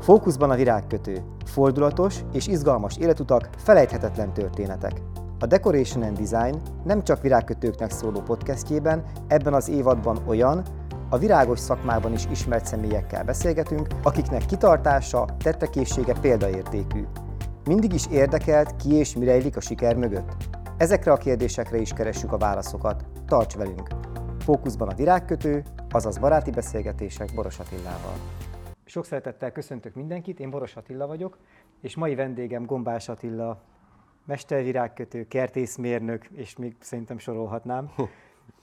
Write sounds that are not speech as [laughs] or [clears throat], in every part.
Fókuszban a virágkötő. Fordulatos és izgalmas életutak, felejthetetlen történetek. A Decoration and Design nem csak virágkötőknek szóló podcastjében, ebben az évadban olyan, a virágos szakmában is ismert személyekkel beszélgetünk, akiknek kitartása, tettekészsége példaértékű. Mindig is érdekelt, ki és mi rejlik a siker mögött. Ezekre a kérdésekre is keressük a válaszokat. Tarts velünk! Fókuszban a virágkötő, azaz baráti beszélgetések Boros Attilával. Sok szeretettel köszöntök mindenkit, én Boros Attila vagyok, és mai vendégem Gombás Attila, mestervirágkötő, kertészmérnök, és még szerintem sorolhatnám.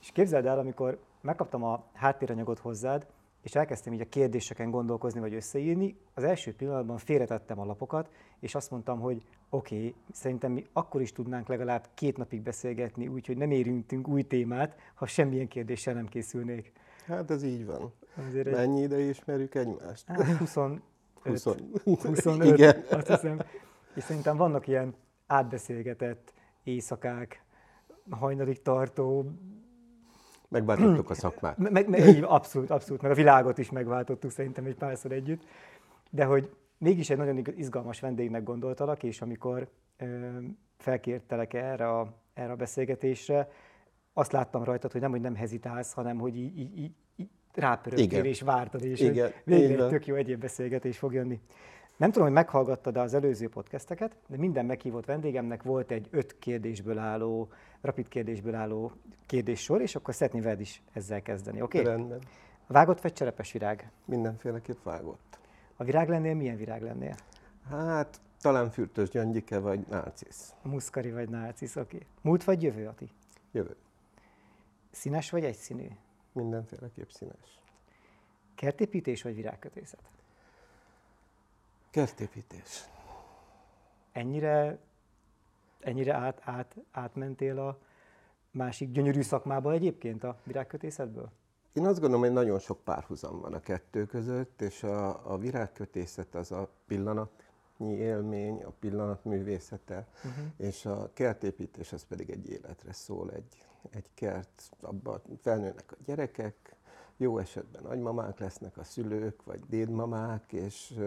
és képzeld el, amikor megkaptam a háttéranyagot hozzád, és elkezdtem így a kérdéseken gondolkozni vagy összeírni, az első pillanatban félretettem a lapokat, és azt mondtam, hogy oké, okay, szerintem mi akkor is tudnánk legalább két napig beszélgetni, úgyhogy nem érintünk új témát, ha semmilyen kérdéssel nem készülnék. Hát ez így van. Azért Mennyi ide ismerjük egymást? Hát 25. 20. 25, Igen. azt hiszem. És szerintem vannak ilyen átbeszélgetett éjszakák, hajnalig tartó Megváltottuk a szakmát. [clears throat] Meg, meg, abszolút, abszolút, mert a világot is megváltottuk szerintem egy párszor együtt. De hogy mégis egy nagyon izgalmas vendégnek gondoltalak, és amikor ö, felkértelek erre a, erre a beszélgetésre, azt láttam rajtad, hogy nem, hogy nem hezitálsz, hanem hogy így, így, így, így rápörögtél és vártad, és Igen. végre egy tök jó egyéb beszélgetés fog jönni. Nem tudom, hogy meghallgattad az előző podcasteket, de minden meghívott vendégemnek volt egy öt kérdésből álló, rapid kérdésből álló kérdéssor, és akkor szeretném veled is ezzel kezdeni, oké? Okay? Rendben. Vágott vagy cserepes virág? Mindenféleképp vágott. A virág lennél, milyen virág lennél? Hát talán fürtös gyöngyike vagy nárcisz. Muszkari vagy nárcisz, oké. Okay. Múlt vagy jövő, Ati? Jövő. Színes vagy egyszínű? Mindenféleképp színes. Kertépítés vagy virágkötészet? Kertépítés. Ennyire, ennyire át, át, átmentél a másik gyönyörű szakmába egyébként a virágkötészetből? Én azt gondolom, hogy nagyon sok párhuzam van a kettő között, és a, a virágkötészet az a pillanatnyi élmény, a pillanat művészete, uh-huh. és a kertépítés az pedig egy életre szól, egy, egy kert, abban felnőnek a gyerekek, jó esetben nagymamák lesznek a szülők, vagy dédmamák, és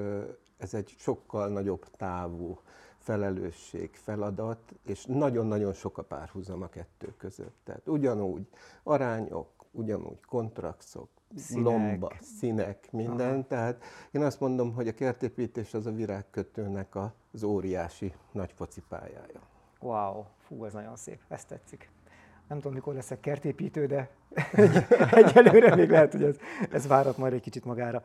ez egy sokkal nagyobb távú felelősség, feladat, és nagyon-nagyon sok a párhuzam a kettő között. Tehát ugyanúgy arányok, ugyanúgy kontraktok, színek. lomba, színek, minden. Aha. Tehát én azt mondom, hogy a kertépítés az a virágkötőnek az óriási nagy focipályája. Wow, fú, ez nagyon szép, ezt tetszik. Nem tudom, mikor leszek kertépítő, de egy, egyelőre még lehet, hogy ez, ez várat majd egy kicsit magára.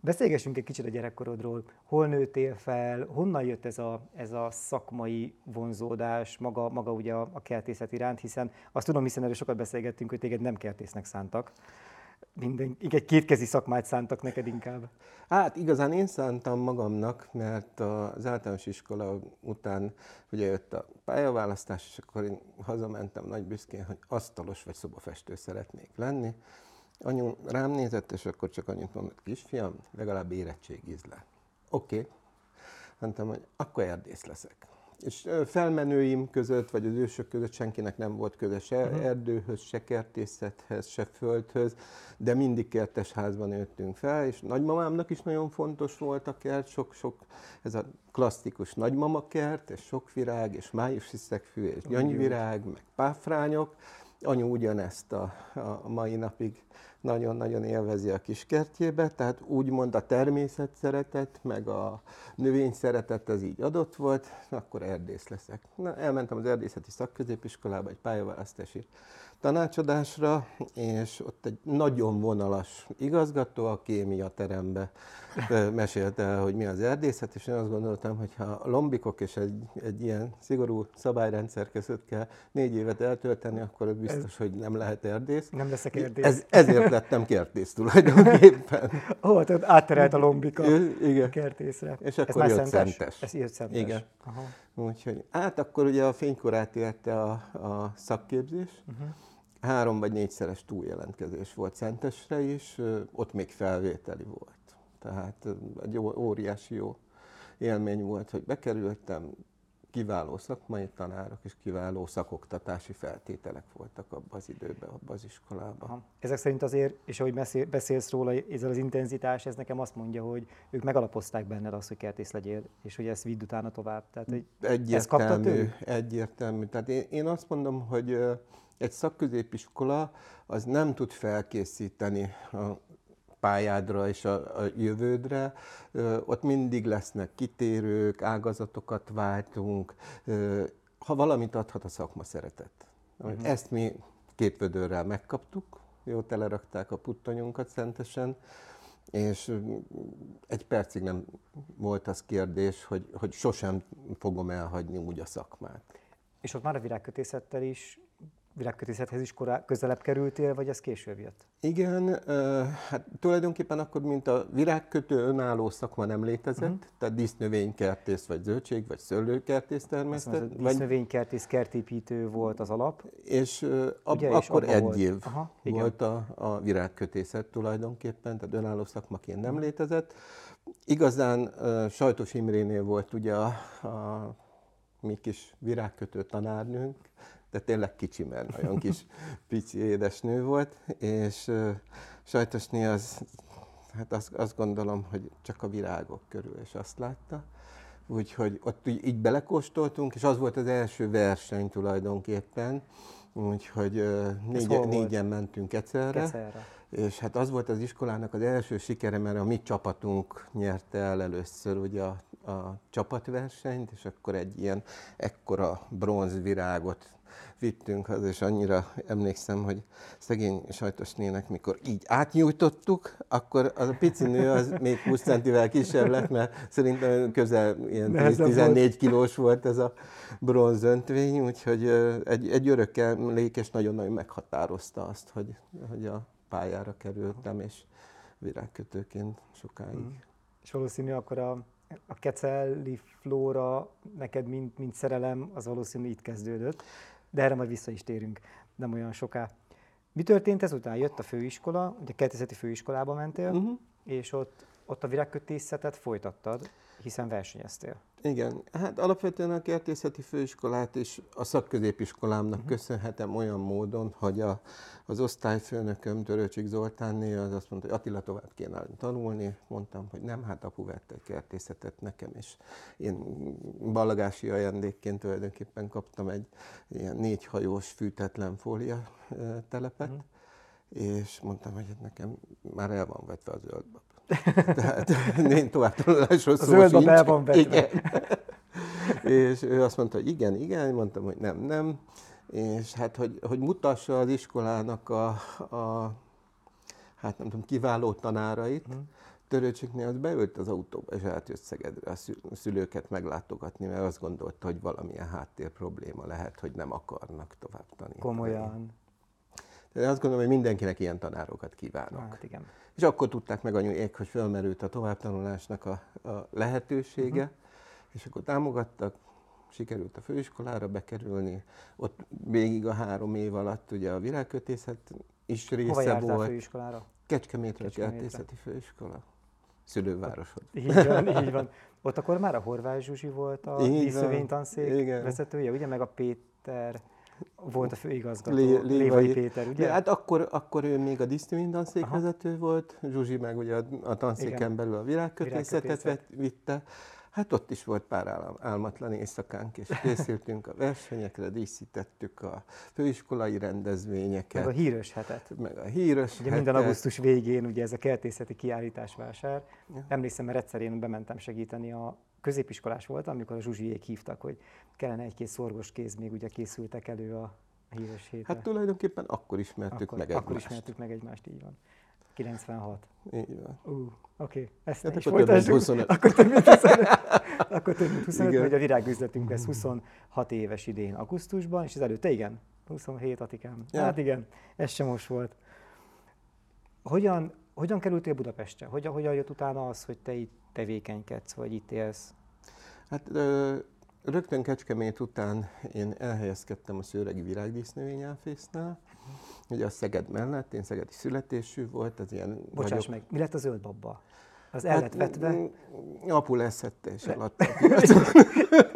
Beszélgessünk egy kicsit a gyerekkorodról. Hol nőttél fel, honnan jött ez a, ez a szakmai vonzódás, maga, maga ugye a, a kertészet iránt, hiszen azt tudom, hiszen erről sokat beszélgettünk, hogy téged nem kertésznek szántak. Minden, egy kétkezi szakmát szántak neked inkább. Hát igazán én szántam magamnak, mert az általános iskola után ugye jött a pályaválasztás, és akkor én hazamentem nagy büszkén, hogy asztalos vagy szobafestő szeretnék lenni Anyu rám nézett, és akkor csak annyit mondott, kisfiam, legalább érettségíz le. Oké. Okay. Mondtam, hogy akkor erdész leszek. És felmenőim között, vagy az ősök között senkinek nem volt köze se uh-huh. erdőhöz, se kertészethez, se földhöz, de mindig kertes házban nőttünk fel, és nagymamámnak is nagyon fontos volt a kert, sok-sok, ez a klasszikus nagymama kert, és sok virág, és májusi szegfű, és gyöngyvirág, meg páfrányok. Anyu ugyanezt a, a mai napig nagyon-nagyon élvezi a kiskertjébe, tehát úgymond a természet szeretet, meg a növény szeretet az így adott volt, akkor erdész leszek. Na, elmentem az erdészeti szakközépiskolába egy pályaválasztási tanácsadásra, és ott egy nagyon vonalas igazgató a kémia terembe mesélte el, hogy mi az erdészet, és én azt gondoltam, hogy ha a lombikok és egy, egy ilyen szigorú szabályrendszer között kell négy évet eltölteni, akkor az biztos, ez, hogy nem lehet erdész. Nem leszek erdész. Ez, ezért lettem kertész tulajdonképpen. [laughs] Ó, oh, tehát átterelt a lombika Igen. a kertészre. És akkor ez jött szentes. szentes. Ez jött szentes. Igen. Aha. Úgyhogy, hát akkor ugye a fénykorát érte a, a szakképzés, uh-huh három vagy négyszeres túljelentkezés volt Szentesre is, ott még felvételi volt. Tehát egy óriási jó élmény volt, hogy bekerültem, kiváló szakmai tanárok és kiváló szakoktatási feltételek voltak abban az időben, abban az iskolában. Aha. Ezek szerint azért, és ahogy beszélsz róla, ezzel az intenzitás, ez nekem azt mondja, hogy ők megalapozták benned azt, hogy kertész legyél, és hogy ezt vidd utána tovább. Tehát, hogy egyértelmű, ezt egyértelmű. Tehát én, én azt mondom, hogy egy szakközépiskola az nem tud felkészíteni a pályádra és a, a jövődre, ott mindig lesznek kitérők, ágazatokat váltunk, ha valamit adhat a szakma szeretet. Uh-huh. Ezt mi két vödörrel megkaptuk, jó telerakták a puttonyunkat szentesen, és egy percig nem volt az kérdés, hogy, hogy sosem fogom elhagyni úgy a szakmát. És ott már a virágkötészettel is virágkötészethez is korá, közelebb kerültél, vagy ez később jött? Igen, hát tulajdonképpen akkor, mint a virágkötő önálló szakma nem létezett, uh-huh. tehát dísznövénykertész, vagy zöldség, vagy szőlőkertész termesztett. Dísznövénykertész, kertépítő volt az alap. És, ab, Ugye, akkor és egy volt. év Aha, volt a, a virágkötészet tulajdonképpen, tehát önálló szakmaként nem létezett. Igazán Sajtos Imrénél volt ugye a, a mi kis virágkötő tanárnőnk, de tényleg kicsi, mert nagyon kis [laughs] pici édesnő volt, és uh, Sajtosné az, hát azt, azt gondolom, hogy csak a virágok körül, és azt látta. Úgyhogy ott így, így belekóstoltunk, és az volt az első verseny tulajdonképpen, úgyhogy uh, négy, négyen mentünk egyszerre. Keszerre. És hát az volt az iskolának az első sikere, mert a mi csapatunk nyerte el először ugye a, a csapatversenyt, és akkor egy ilyen ekkora bronzvirágot vittünk haza, és annyira emlékszem, hogy szegény sajtosnének, mikor így átnyújtottuk, akkor az a pici nő az még 20 centivel kisebb lett, mert szerintem közel ilyen 14 kilós volt ez a bronzöntvény, úgyhogy egy, egy örök emlék, és nagyon-nagyon meghatározta azt, hogy, hogy a pályára kerültem, és virágkötőként sokáig. Mm. És valószínű akkor a, a kecelli flóra neked, mint, mint szerelem, az valószínű itt kezdődött de erre majd vissza is térünk nem olyan soká. Mi történt ezután? Jött a főiskola, ugye kertészeti főiskolába mentél, uh-huh. és ott, ott a virágkötészetet folytattad, hiszen versenyeztél. Igen, hát alapvetően a kertészeti főiskolát is a szakközépiskolámnak uh-huh. köszönhetem olyan módon, hogy a, az osztályfőnököm Törőcsik Zoltánné az azt mondta, hogy Attila tovább kéne tanulni. Mondtam, hogy nem, hát apu vett egy kertészetet nekem, és én ballagási ajándékként tulajdonképpen kaptam egy ilyen négyhajós fűtetlen fólia telepet, uh-huh. és mondtam, hogy hát nekem már el van vetve a zöldbab. [laughs] Tehát én tovább tanulásról szó zöld el van vetve. Igen. [laughs] és ő azt mondta, hogy igen, igen, mondtam, hogy nem, nem. És hát, hogy, hogy mutassa az iskolának a, a hát nem tudom, kiváló tanárait, hmm. Törőcsiknél az beült az autóba, és átjött Szegedre a szülőket meglátogatni, mert azt gondolta, hogy valamilyen háttér probléma lehet, hogy nem akarnak tovább tanítani. Komolyan. De azt gondolom, hogy mindenkinek ilyen tanárokat kívánok. Hát igen. És akkor tudták meg anyuék, hogy fölmerült a továbbtanulásnak a, a lehetősége, uh-huh. és akkor támogattak, sikerült a főiskolára bekerülni. Ott végig a három év alatt ugye a virágkötészet is része Hova volt. Hova főiskolára? Kecskemétre, Kecskemétre. kertészeti főiskola. Szülővárosod. Így van, [laughs] így van. Ott akkor már a Horváth Zsuzsi volt a díszövénytanszék vezetője, ugye, meg a Péter volt a főigazgató, Lé, Lévai, Lévai Péter, ugye? hát akkor, akkor ő még a Disztimin vezető volt, Zsuzsi meg ugye a, a tanszéken Igen. belül a virágkötészetet vitte. Hát ott is volt pár állam, álmatlan éjszakánk, és készültünk a versenyekre, díszítettük a főiskolai rendezvényeket. Meg a híres hetet. Meg a híres ugye hetet. minden augusztus végén ugye ez a kertészeti kiállításvásár. Ja. Emlékszem, mert egyszer én bementem segíteni a középiskolás voltam, amikor a Zsuzsiék hívtak, hogy kellene egy-két szorgos kéz, még ugye készültek elő a híres hétre. Hát tulajdonképpen akkor ismertük akkor, meg egymást. Akkor ismertük meg egymást, így van. 96. Így van. Uh, Oké, okay. ezt hát is akkor több mint 25. [laughs] Akkor több mint 25. [laughs] akkor több mint 25, hogy a virágüzletünk lesz [laughs] 26 éves idén augusztusban, és az előtte igen, 27 atikám. Ja. Hát igen, ez sem most volt. Hogyan, hogyan kerültél Budapestre? Hogyan, hogyan jött utána az, hogy te itt tevékenykedsz, vagy itt élsz? Hát ö, rögtön Kecskemét után én elhelyezkedtem a Szőregi Virágdísznövényelfésznál, ugye a Szeged mellett, én szegedi születésű volt, az ilyen... Bocsáss vagyok. meg, mi lett a zöld babba? Az el lett vetve. mm, Apu leszette és eladta. [laughs]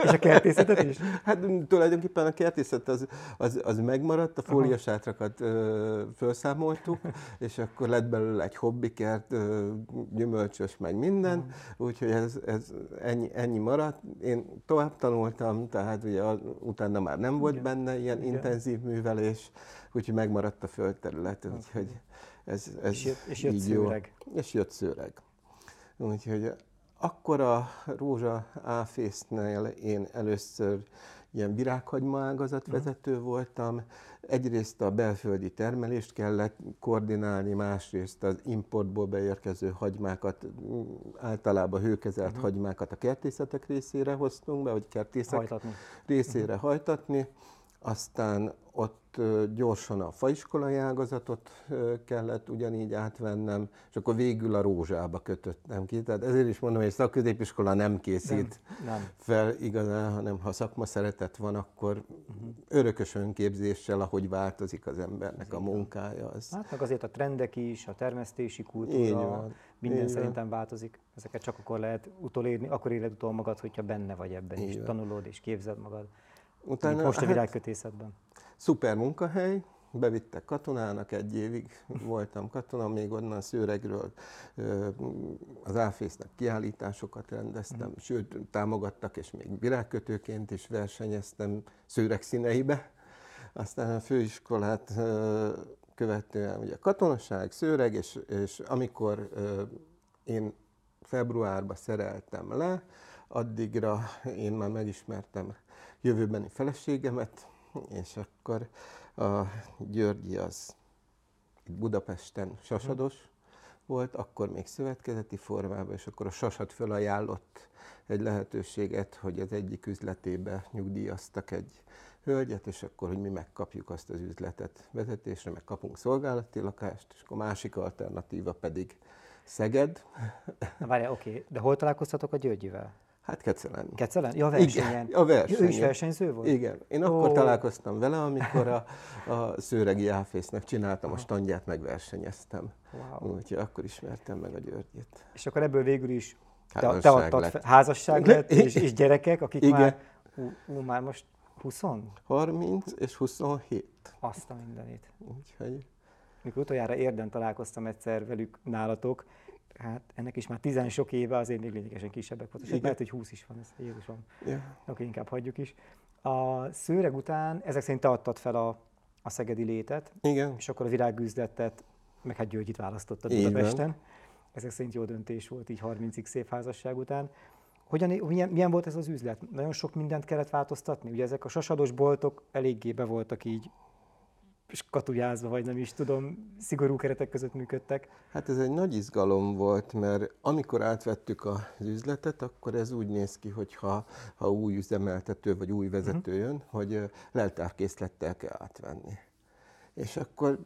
És a kertészetet is? Hát mm, tulajdonképpen a kertészet az, az, az megmaradt, a fóliasátrakat ö, felszámoltuk, és akkor lett belőle egy hobbikert, ö, gyümölcsös, meg minden, úgyhogy ez, ez ennyi, ennyi maradt. Én tovább tanultam, tehát ugye a- utána már nem volt Igen. benne ilyen Igen. intenzív művelés, úgyhogy megmaradt a földterület, úgyhogy ez, ez És jött- és jött így jó. szőreg. És jött szőreg. Úgyhogy akkor a Rózsa Áfésznél én először ilyen virághagyma ágazat vezető voltam. Egyrészt a belföldi termelést kellett koordinálni, másrészt az importból beérkező hagymákat, általában hőkezelt hagymákat a kertészetek részére hoztunk be, vagy kertészek Hajtatni. részére hajtatni, aztán ott gyorsan a faiskolai ágazatot kellett ugyanígy átvennem, és akkor végül a rózsába kötöttem ki. Tehát ezért is mondom, hogy szakközépiskola nem készít Nem, nem. fel igazán, hanem ha szakma szeretet van, akkor örökös önképzéssel, ahogy változik az embernek a munkája, az Hát meg azért a trendek is, a termesztési kultúra, van, minden így van. szerintem változik. Ezeket csak akkor lehet utolérni, akkor éled utol magad, hogyha benne vagy ebben, és Így van. tanulod, és képzeld magad. Utána, most a hát, virágkötészetben. Szuper munkahely, bevittek katonának, egy évig voltam katona, még onnan szőregről az áfésznek kiállításokat rendeztem, sőt támogattak, és még virágkötőként is versenyeztem szőreg színeibe. Aztán a főiskolát követően ugye katonaság, szőreg, és, és amikor én februárban szereltem le, addigra én már megismertem jövőbeni feleségemet, és akkor a Györgyi az itt Budapesten sasados volt, akkor még szövetkezeti formában, és akkor a sasad fölajánlott egy lehetőséget, hogy az egyik üzletébe nyugdíjaztak egy hölgyet, és akkor, hogy mi megkapjuk azt az üzletet vezetésre, meg kapunk szolgálati lakást, és akkor másik alternatíva pedig Szeged, Na várjál, oké, de hol találkoztatok a Györgyivel? Hát Kecelen. Kecelen? Ja, versenyen. Igen, a versenyen. Ő is versenyző volt? Igen. Én akkor Ó. találkoztam vele, amikor a, [laughs] a szőregi áfésznek csináltam a standját, megversenyeztem. Wow. Úgyhogy akkor ismertem meg a Györgyit. És akkor ebből végül is te, te adtad lett. fel, házasság [laughs] lett, és, és gyerekek, akik Igen. már, ú, ú, már most 20? 30 és 27. Azt a mindenit. Úgyhogy Mikor utoljára érden találkoztam egyszer velük nálatok, hát ennek is már tizen sok éve, azért még lényegesen kisebbek voltak. Sőt, lehet, hogy 20 is van, ez Jézusom. ja, Oké, inkább hagyjuk is. A szőreg után ezek szerint te adtad fel a, a szegedi létet, igen. és akkor a virágüzletet, meg hát Györgyit választottad Így van. Budapesten. Ezek szerint jó döntés volt így 30 szép házasság után. Hogyan, milyen, milyen volt ez az üzlet? Nagyon sok mindent kellett változtatni? Ugye ezek a sasados boltok eléggé be voltak így skatujázva, vagy nem is tudom, szigorú keretek között működtek. Hát ez egy nagy izgalom volt, mert amikor átvettük az üzletet, akkor ez úgy néz ki, hogy ha, ha új üzemeltető vagy új vezető jön, hogy leltárkészlettel kell átvenni. És akkor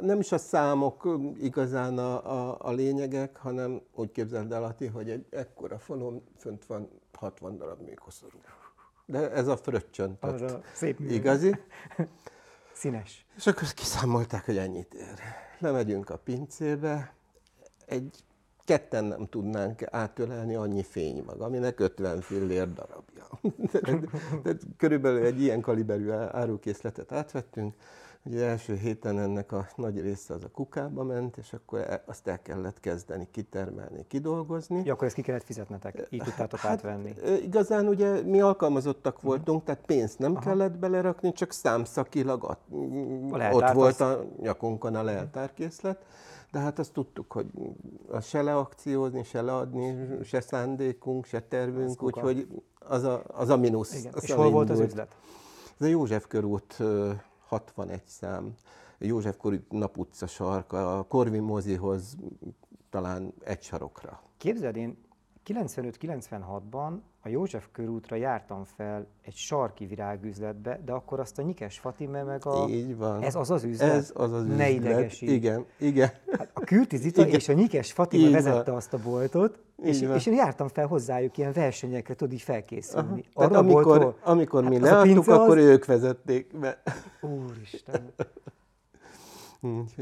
nem is a számok igazán a, a, a lényegek, hanem úgy képzeld el, Ati, hogy egy ekkora falon fönt van 60 darab műkoszorú. De ez a fröccsöntött. a szép mű. Igazi. [laughs] Színes. És akkor kiszámolták, hogy ennyit ér. Lemegyünk a pincébe, egy ketten nem tudnánk átölelni annyi fénymag, aminek 50 fillér darabja. [laughs] Tehát körülbelül egy ilyen kaliberű árukészletet átvettünk. Ugye első héten ennek a nagy része az a kukába ment, és akkor e- azt el kellett kezdeni kitermelni, kidolgozni. Ja, akkor ezt ki kellett fizetnetek, így tudtátok Hát, átvenni. igazán ugye mi alkalmazottak voltunk, tehát pénzt nem kellett belerakni, csak számszakilag ott, ott leltárt volt a nyakunkon a leltárkészlet. De hát azt tudtuk, hogy az se leakciózni, se leadni, se szándékunk, se tervünk, úgyhogy az a, az a mínusz. Igen. az És a hol volt az üzlet? Ez a József körút 61 szám, József körút naputca sarka, a Korvin mozihoz talán egy sarokra. Képzeld, én 95-96-ban a József körútra jártam fel egy sarki virágüzletbe, de akkor azt a Nyikes Fatime meg a... Így van. Ez az az üzlet? Ez az az üzlet. Ne. Igen, igen. Hát a Kürti Zita Igen. és a Nyikes Fatime vezette azt a boltot, és, van. és én jártam fel hozzájuk ilyen versenyekre, tudod így felkészülni. Tehát Arra a boltról- amikor, amikor mi Hát leadtuk, az- akkor ők vezették be. Úristen,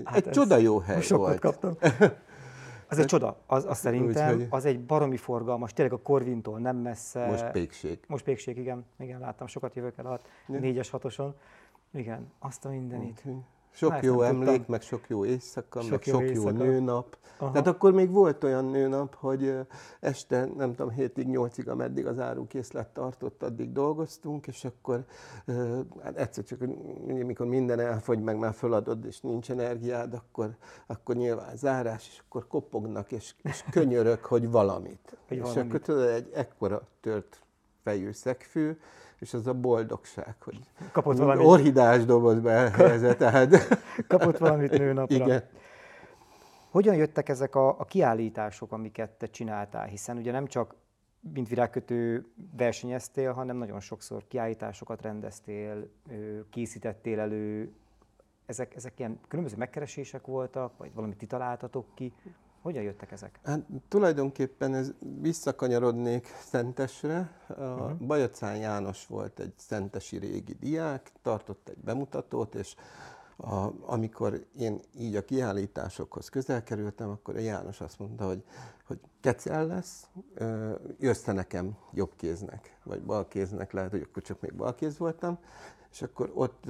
Hát Egy ez- csoda jó hely sokkot volt. kaptam. [laughs] Az egy csoda, az, az szerintem, Úgyhogy- az egy baromi forgalmas, tényleg a Korvintól nem messze. Most pékség. Most pékség, igen, igen, láttam, sokat jövök el a négyes, hatoson. Igen, azt a mindenit. Úgyhogy Sok jó emlék, tudtam. meg sok jó éjszaka, Sok meg jó sok jó éjszaka. nőnap. Aha. Tehát akkor még volt olyan nőnap, hogy este, nem tudom, hétig, nyolcig, ameddig az árukészlet tartott, addig dolgoztunk, és akkor hát egyszer csak, ugye, mikor minden elfogy, meg már föladod, és nincs energiád, akkor, akkor nyilván zárás, és akkor kopognak, és, és [laughs] könyörök, hogy valamit. Hogy és valamit. akkor tudod, egy ekkora tört fejű szegfű, és az a boldogság, hogy Kapott valamit, orhidás dobozba elhelyezett, tehát [laughs] kapott valamit nőnapra. igen. Hogyan jöttek ezek a, a kiállítások, amiket te csináltál? Hiszen ugye nem csak mint virágkötő versenyeztél, hanem nagyon sokszor kiállításokat rendeztél, készítettél elő. Ezek, ezek ilyen különböző megkeresések voltak, vagy valamit ti találtatok ki? Hogyan jöttek ezek? Hát tulajdonképpen ez visszakanyarodnék Szentesre. A uh-huh. Bajacán János volt egy szentesi régi diák, tartott egy bemutatót, és a, amikor én így a kiállításokhoz közel kerültem, akkor a János azt mondta, hogy, hogy kecel lesz, jössz nekem jobb kéznek, vagy bal kéznek, lehet, hogy akkor csak még bal kéz voltam, és akkor ott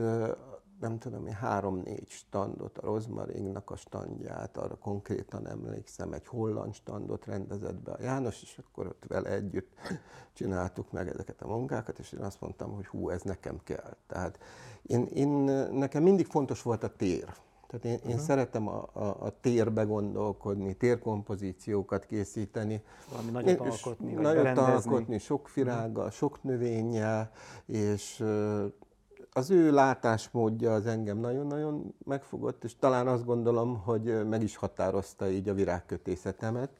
nem tudom, én három-négy standot, a Rozmaringnak a standját, arra konkrétan emlékszem, egy holland standot rendezett be a János, és akkor ott vele együtt csináltuk meg ezeket a munkákat, és én azt mondtam, hogy hú, ez nekem kell. Tehát én, én, nekem mindig fontos volt a tér. Tehát én, én uh-huh. szeretem a, a, a térbe gondolkodni, térkompozíciókat készíteni. Valami nagyot És alkotni, nagyot berendezni. alkotni, sok virággal, sok növényel, és az ő látásmódja az engem nagyon-nagyon megfogott, és talán azt gondolom, hogy meg is határozta így a virágkötészetemet.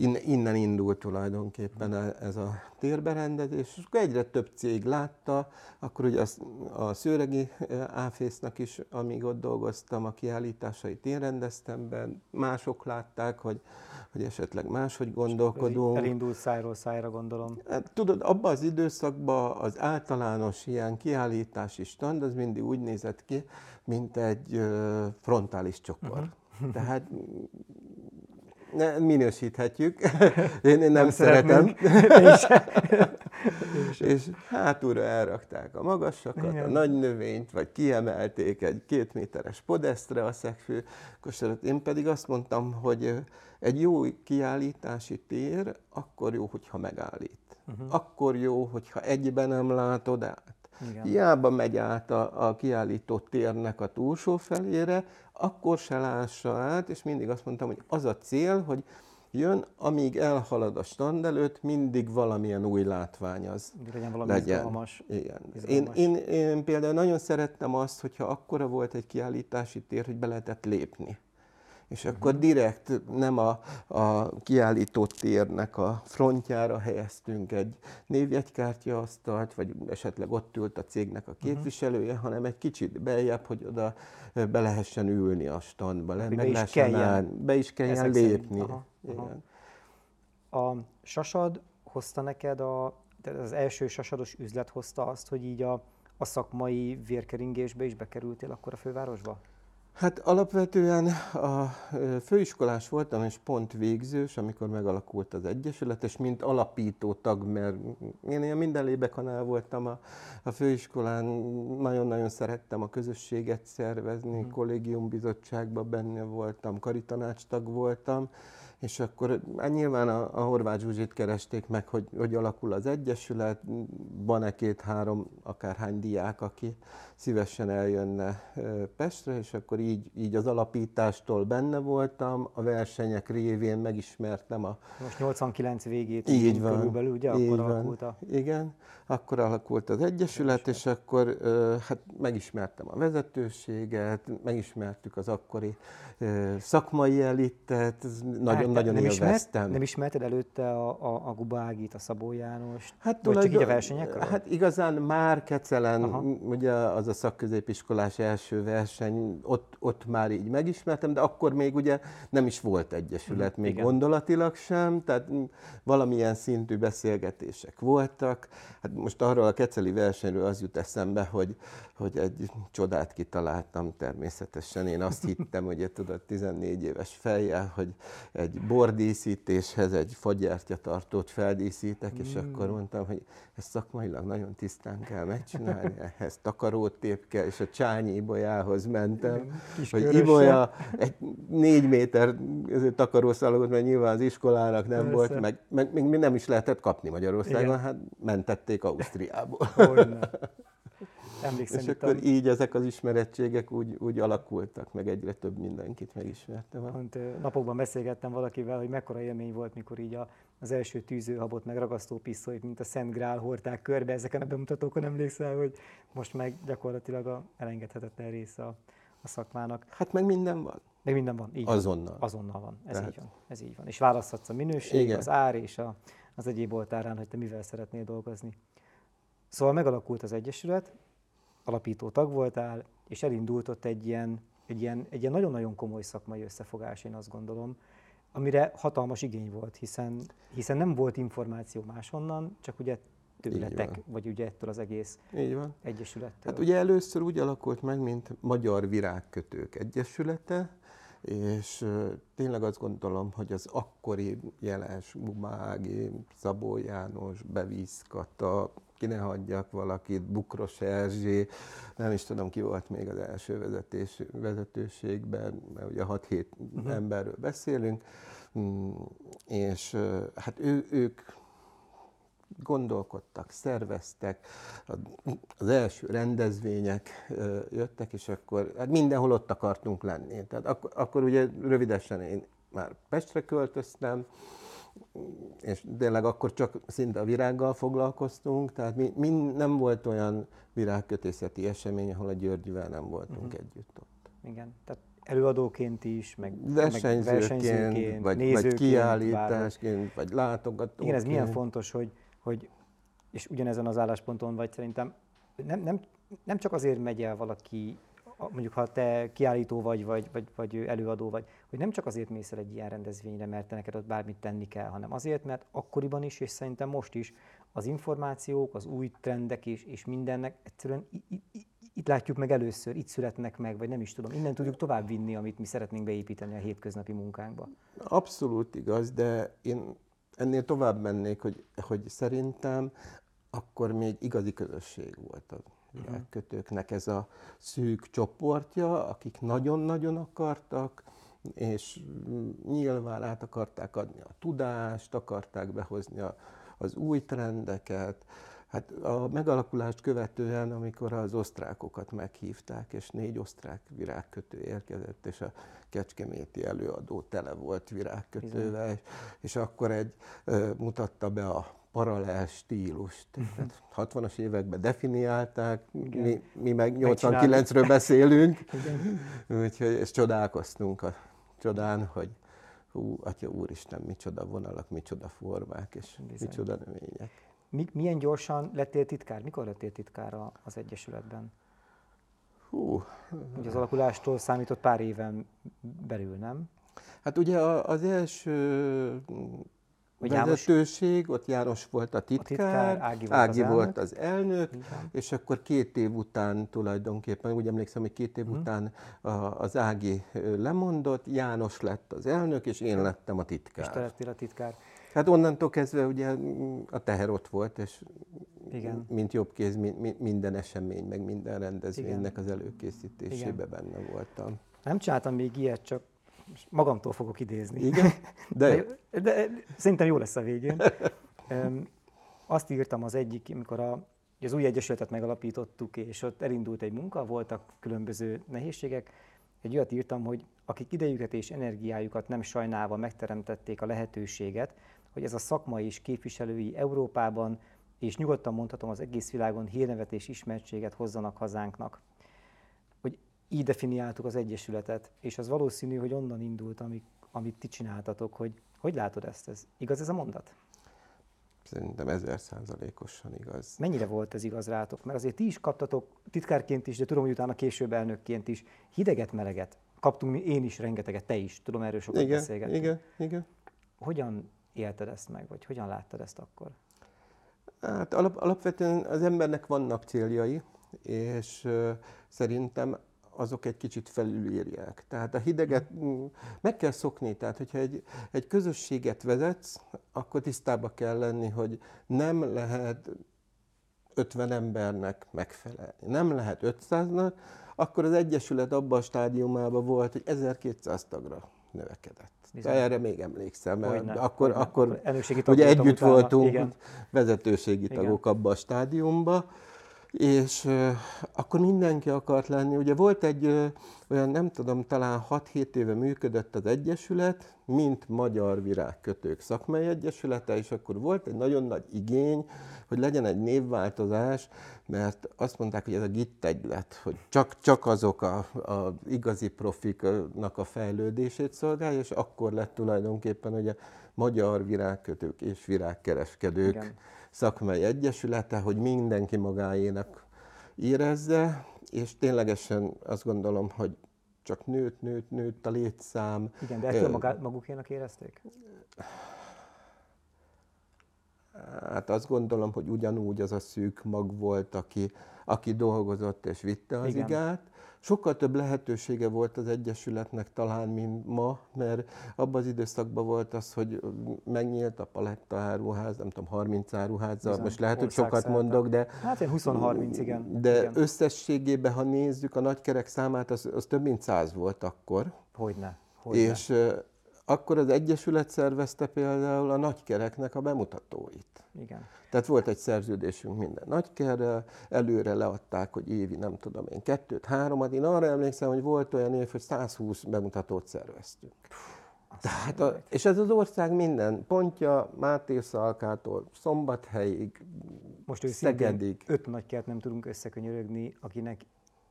In- innen indult tulajdonképpen e- ez a térberendezés, és akkor egyre több cég látta, akkor ugye az, a Szőregi ö, Áfésznak is, amíg ott dolgoztam, a kiállításait én rendeztem be, mások látták, hogy, hogy esetleg máshogy gondolkodunk. Elindult szájról szájra, gondolom. Hát, tudod, abban az időszakban az általános ilyen kiállítási stand az mindig úgy nézett ki, mint egy frontális csokor. Uh-huh. Tehát ne, minősíthetjük. [laughs] Én, én nem, nem szeretem. [laughs] [laughs] és hátulra elrakták a magasakat, Igen. a nagy növényt, vagy kiemelték egy két méteres podesztre a szegfű kosarat. Én pedig azt mondtam, hogy egy jó kiállítási tér akkor jó, hogyha megállít. Uh-huh. Akkor jó, hogyha egyben nem látod át. Igen. Hiába megy át a, a kiállító térnek a túlsó felére, akkor se lássa át, és mindig azt mondtam, hogy az a cél, hogy jön, amíg elhalad a stand előtt, mindig valamilyen új látvány az legyen valami legyen. izgalmas. Igen. Én, izgalmas. én, én például nagyon szerettem azt, hogyha akkora volt egy kiállítási tér, hogy be lehetett lépni. És Mhm. akkor direkt nem a, a kiállító térnek a frontjára helyeztünk egy névjegykártyaasztalt, vagy esetleg ott ült a cégnek Mhm. a képviselője, hanem egy kicsit beljebb, hogy oda be lehessen ülni a standba, le, meg is lehessen kelljen. állni, be is kelljen Ezek lépni. Aha, aha. Igen. A sasad hozta neked, a, tehát az első sasados üzlet hozta azt, hogy így a, a szakmai vérkeringésbe is bekerültél akkor a fővárosba? Hát alapvetően a főiskolás voltam, és pont végzős, amikor megalakult az Egyesület, és mint alapító tag, mert én ilyen minden lébekhanál voltam a, a főiskolán, nagyon-nagyon szerettem a közösséget szervezni, Mhm. kollégiumbizottságban benne voltam, karitanács tag voltam, és akkor hát nyilván a, a Horváth Zsuzsit keresték meg, hogy, hogy alakul az Egyesület, van-e két-három, akárhány diák, aki szívesen eljönne Pestre, és akkor így, így az alapítástól benne voltam, a versenyek révén megismertem a Most 89 végét így van. körülbelül, ugye? így Akkor van. alakult a... Igen, akkor alakult az Egyesület, és akkor hát megismertem a vezetőséget, megismertük az akkori szakmai elitet, ez nagyon-nagyon nem, ismert, élveztem. nem ismerted előtte a, a, a Guba Ágit, a Szabó Jánost? Hát, Vagy csak így a versenyekről? Hát igazán már Kecelen, Aha. ugye az a szakközépiskolás első verseny, ott, ott már így megismertem, de akkor még ugye nem is volt egyesület, még Igen. gondolatilag sem, tehát valamilyen szintű beszélgetések voltak. Hát most arról a keceli versenyről az jut eszembe, hogy, hogy egy csodát kitaláltam természetesen. Én azt [laughs] hittem, hogy tudod, 14 éves fejjel, hogy egy bordíszítéshez egy fagyertyatartót feldíszítek, és Mm. akkor mondtam, hogy ezt szakmailag nagyon tisztán kell megcsinálni, [laughs] ehhez takarótép kell, és a Csányi Ibolyához mentem, Kis hogy körössel. Ibolya egy négy méter takarószalagot, mert nyilván az iskolának nem Persze. volt, meg, meg még nem is lehetett kapni Magyarországon, Igen. hát mentették Ausztriából. Hogyne. [laughs] Emlékszem, És akkor a, így ezek az ismerettségek úgy, úgy alakultak, meg egyre több mindenkit megismertem. pont, napokban beszélgettem valakivel, hogy mekkora élmény volt, mikor így a, az első tűzőhabot, meg ragasztó pisztolyt, mint a Szent Grál hordták körbe ezeken a bemutatókon, emlékszel, hogy most meg gyakorlatilag a elengedhetetlen része a, a szakmának. Hát meg minden van. Meg minden van, így van. Azonnal. Azonnal van, ez Tehát- így van. Ez így van. És választhatsz a minőség, Igen. az ár és a, az egyéb oltárán, hogy te mivel szeretnél dolgozni. Szóval megalakult az Egyesület, alapító tag voltál, és elindult ott egy ilyen, egy ilyen, egy ilyen nagyon-nagyon komoly szakmai összefogás, én azt gondolom, amire hatalmas igény volt, hiszen, hiszen nem volt információ máshonnan, csak ugye tőletek, vagy ugye ettől az egész Így van. egyesülettől. Hát ugye először úgy alakult meg, mint Magyar Virágkötők Egyesülete, és tényleg azt gondolom, hogy az akkori jeles Bumági, Szabó János, Bevíz Kata, ki ne hagyjak valakit, Bukros Erzsé, nem is tudom ki volt még az első vezetés, vezetőségben, mert ugye 6-7 uh-huh. emberről beszélünk, Mm, és hát ő, ők gondolkodtak, szerveztek, az első rendezvények jöttek, és akkor hát mindenhol ott akartunk lenni. Tehát ak- akkor ugye rövidesen én már Pestre költöztem, és tényleg akkor csak szinte a virággal foglalkoztunk, tehát mi, mi nem volt olyan virágkötészeti esemény, ahol a Györgyivel nem voltunk uh-huh. együtt ott. Igen, tehát előadóként is, meg meg Versenyzőként, vagy, vagy nézőként, bárhogy. kiállításként, vagy látogatóként. Igen, ez milyen fontos, hogy, hogy és ugyanezen az állásponton vagy szerintem, nem, nem, nem csak azért megy el valaki, mondjuk ha te kiállító vagy, vagy, vagy, vagy előadó vagy, hogy nem csak azért mész el egy ilyen rendezvényre, mert neked ott bármit tenni kell, hanem azért, mert akkoriban is, és szerintem most is az információk, az új trendek és, és mindennek egyszerűen itt látjuk meg először, itt születnek meg, vagy nem is tudom, innen tudjuk tovább vinni, amit mi szeretnénk beépíteni a hétköznapi munkánkba. Abszolút igaz, de én ennél tovább mennék, hogy, hogy szerintem akkor még igazi közösség volt a virágkötőknek ez a szűk csoportja, akik nagyon-nagyon akartak, és mm, nyilván át akarták adni a tudást, akarták behozni a, az új trendeket. Hát a megalakulást követően, amikor az osztrákokat meghívták, és négy osztrák virágkötő érkezett, és a kecskeméti előadó tele volt virágkötővel, és, és akkor egy ö, mutatta be a paralel stílust. Tehát [laughs] 60-as években definiálták, mi, mi meg 89-ről beszélünk, [laughs] úgyhogy és csodálkoztunk a csodán, hogy hú, atya úristen, micsoda vonalak, micsoda formák, és Bizony. micsoda növények. Mi, milyen gyorsan lettél titkár? Mikor lettél titkár az Egyesületben? Hú, Ugye az alakulástól számított pár éven belül, nem? Hát ugye az első Hogy János- vezetőség, ott János volt a titkár, titkár, Ági volt az Ági volt elnök. az elnök, van. és akkor két év után tulajdonképpen, úgy emlékszem, hogy két év Mhm. után a, az Ági lemondott, János lett az elnök, és én lettem a És te titkár. lettél a titkár. Hát onnantól kezdve ugye a teher ott volt, és Igen. mint jobb kéz mi- mi- minden esemény, meg minden rendezvénynek az előkészítésében benne voltam. Nem csináltam még ilyet, csak magamtól fogok idézni. Igen? De De, de szerintem jó lesz a végén. Azt írtam az egyik, amikor a, az új egyesületet megalapítottuk, és ott elindult egy munka, voltak különböző nehézségek. Egy olyat írtam, hogy akik idejüket és energiájukat nem sajnálva megteremtették a lehetőséget, hogy ez a szakma és képviselői Európában, és nyugodtan mondhatom az egész világon hírnevet és ismertséget hozzanak hazánknak. Így definiáltuk az Egyesületet, és az valószínű, hogy onnan indult, amit, amit ti csináltatok, hogy hogy látod ezt? Ez, igaz ez a mondat? szerintem ezer százalékosan igaz. Mennyire volt ez igaz rátok? Mert azért ti is kaptatok titkárként is, de tudom, hogy utána később elnökként is hideget, meleget. Kaptunk mi, én is rengeteget, te is. Tudom, erről sokat Igen, beszélgettünk. igen, igen. Hogyan élted ezt meg, vagy hogyan láttad ezt akkor? Hát alap, alapvetően az embernek vannak céljai, és ö, szerintem azok egy kicsit felülírják. Tehát a hideget mm, meg kell szokni, tehát hogyha egy, egy közösséget vezetsz, akkor tisztába kell lenni, hogy nem lehet 50 embernek megfelelni, nem lehet 500-nak, akkor az Egyesület abban a stádiumában volt, hogy 1200 tagra növekedett. Bizony. Erre még emlékszem, mert Hogyne, akkor, hogyne. akkor ugye együtt utána, voltunk igen. vezetőségi tagok abban a stádiumban, és akkor mindenki akart lenni. Ugye volt egy olyan, nem tudom, talán 6-7 éve működött az Egyesület, mint Magyar Virágkötők Szakmai Egyesülete, és akkor volt egy nagyon nagy igény, hogy legyen egy névváltozás, mert azt mondták, hogy ez a GIT egylet, hogy csak, csak azok a, a igazi profiknak a fejlődését szolgálja, és akkor lett tulajdonképpen ugye Magyar Virágkötők és Virágkereskedők Igen. Szakmai egyesülete, hogy mindenki magáénak érezze, és ténylegesen azt gondolom, hogy csak nőtt, nőtt, nőtt a létszám. Igen, de magá- magukénak érezték? Hát azt gondolom, hogy ugyanúgy az a szűk mag volt, aki, aki dolgozott és vitte az Igen. igát. Sokkal több lehetősége volt az Egyesületnek talán, mint ma, mert abban az időszakban volt az, hogy megnyílt a paletta áruház, nem tudom, 30 áruházzal, Bizony, most lehet, hogy sokat országszerte. mondok, de Hát ilyen 20-30, igen. de igen. összességében, ha nézzük a nagykerek számát, az, az több mint száz volt akkor. Hogyne. Hogyne. És akkor az Egyesület szervezte például a nagykereknek a bemutatóit. Igen. Tehát volt egy szerződésünk minden nagykerrel, előre leadták, hogy évi nem tudom én kettőt, háromat. Én arra emlékszem, hogy volt olyan év, hogy 120 bemutatót szerveztünk. Tehát a, és ez az ország minden pontja, Máté Szalkától Szombathelyig, Most Szegedig. öt nagy kert nem tudunk összekönyörögni, akinek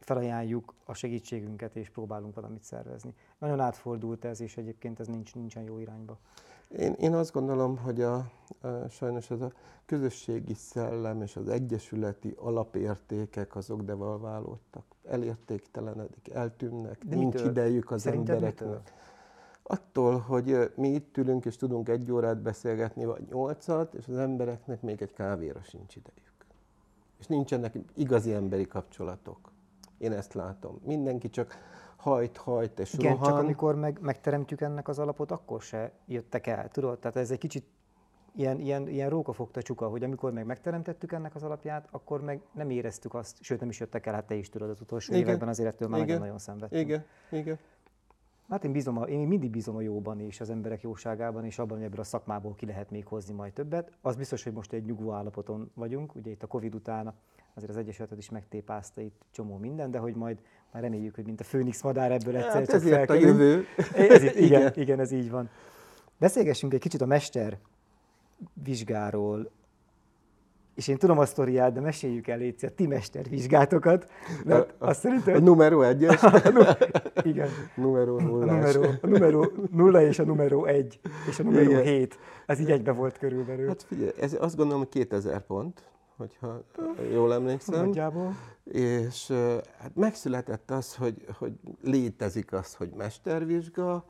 felajánljuk a segítségünket, és próbálunk valamit szervezni. Nagyon átfordult ez, és egyébként ez nincs, nincsen jó irányba. Én, én azt gondolom, hogy a, a, sajnos ez a közösségi szellem és az egyesületi alapértékek azok devalválódtak. Elértéktelenedik, eltűnnek, De nincs mitől? idejük az Szerinted embereknek. mitől? Attól, hogy mi itt ülünk és tudunk egy órát beszélgetni, vagy nyolcat, és az embereknek még egy kávéra sincs idejük. És nincsenek igazi emberi kapcsolatok. Én ezt látom. Mindenki csak hajt, hajt és Igen, rohan. csak amikor meg, megteremtjük ennek az alapot, akkor se jöttek el, tudod? Tehát ez egy kicsit ilyen, ilyen, ilyen rókafogta csuka, hogy amikor meg megteremtettük ennek az alapját, akkor meg nem éreztük azt, sőt nem is jöttek el, hát te is tudod, az utolsó Igen. években azért ettől már Igen. nagyon-nagyon szenvedtünk. Igen, igen. Hát én, bízom én mindig bízom a jóban és az emberek jóságában, és abban, hogy ebből a szakmából ki lehet még hozni majd többet. Az biztos, hogy most egy nyugvó állapoton vagyunk, ugye itt a Covid után azért az Egyesületet is megtépázta itt csomó minden, de hogy majd már reméljük, hogy mint a Főnix madár ebből egyszer Hát csak ezért a jövő. Ez, [laughs] Igen. igen, igen, ez így van. Beszélgessünk egy kicsit a mester vizsgáról, és én tudom a sztoriát, de meséljük el légy a ti mestervizsgátokat, mert A- azt A szerintem, numero egyes, [laughs] igen, numero a numero, a numero 0 és a numero 1 és a numero Igen. 7. Ez így egybe volt körülbelül. Hát figyelj, ez azt gondolom, hogy 2000 pont, hogyha jól emlékszem. Nagyjából. És hát megszületett az, hogy, hogy létezik az, hogy mestervizsga,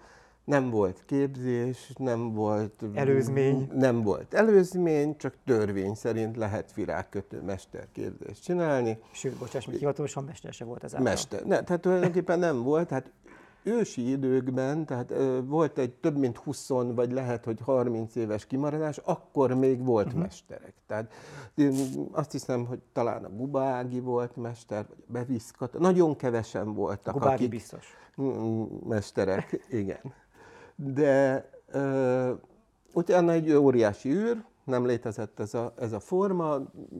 nem volt képzés, nem volt... Előzmény. Nem volt előzmény, csak törvény szerint lehet virágkötő mesterképzést csinálni. Sőt, bocsáss meg, hivatalosan mester se volt ez által. Mester. Ne, tehát tulajdonképpen nem volt. Tehát ősi időkben, tehát ö, volt egy több mint 20 vagy lehet, hogy 30 éves kimaradás, akkor még volt uh-huh. mesterek. Tehát én azt hiszem, hogy talán a Buba Ági volt mester, vagy a Beviszkat. Nagyon kevesen voltak, Gubári akik biztos. Mesterek, igen. De ö, utána egy óriási űr, nem létezett ez a, ez a forma,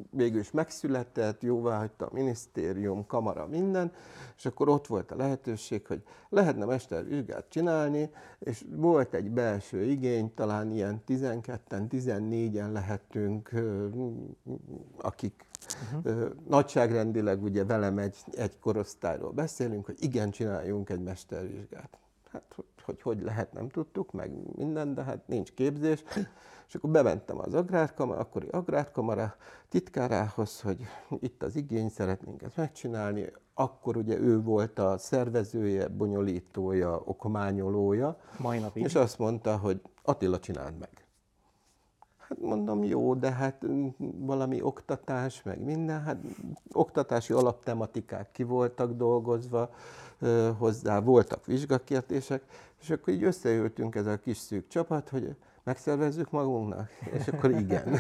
végül is megszületett, jóvá hagyta a minisztérium, kamara, minden, és akkor ott volt a lehetőség, hogy lehetne mestervizsgát csinálni, és volt egy belső igény, talán ilyen 12-en, 14-en lehetünk, ö, akik uh-huh. nagyságrendileg ugye velem egy, egy korosztályról beszélünk, hogy igen, csináljunk egy mestervizsgát. Hát, hogy hogy lehet, nem tudtuk, meg minden, de hát nincs képzés. És akkor bementem az agrárkamara, akkori agrárkamara titkárához, hogy itt az igény, szeretnénk ezt megcsinálni. Akkor ugye ő volt a szervezője, bonyolítója, okományolója. Mai napig. És azt mondta, hogy Attila, csináld meg. Hát mondom, jó, de hát valami oktatás, meg minden, hát oktatási alaptematikák ki voltak dolgozva hozzá, voltak vizsgakérdések, és akkor így összeültünk ez a kis szűk csapat, hogy megszervezzük magunknak? És akkor igen.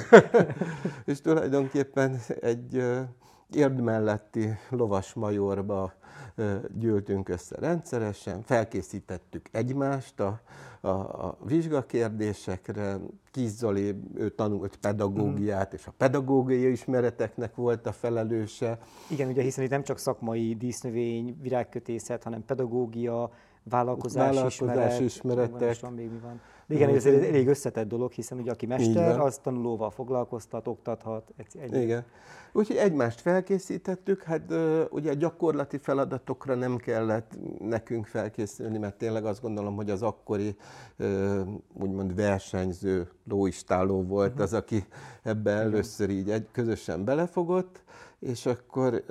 [laughs] és tulajdonképpen egy érd melletti lovas majorba gyűltünk össze rendszeresen, felkészítettük egymást a, a, a vizsgakérdésekre, Kis Zoli, ő tanult pedagógiát, mm. és a pedagógiai ismereteknek volt a felelőse. Igen, ugye hiszen itt nem csak szakmai dísznövény, virágkötészet, hanem pedagógia, vállalkozás, vállalkozás ismeret, ismeretek. Van, még mi van. De igen, ez egy elég összetett dolog, hiszen ugye aki mester, az tanulóval foglalkoztat, oktathat. Egy, egy... Igen. Úgyhogy egymást felkészítettük, hát ugye gyakorlati feladatokra nem kellett nekünk felkészülni, mert tényleg azt gondolom, hogy az akkori úgymond versenyző lóistáló volt uh-huh. az, aki ebbe először így egy, közösen belefogott és akkor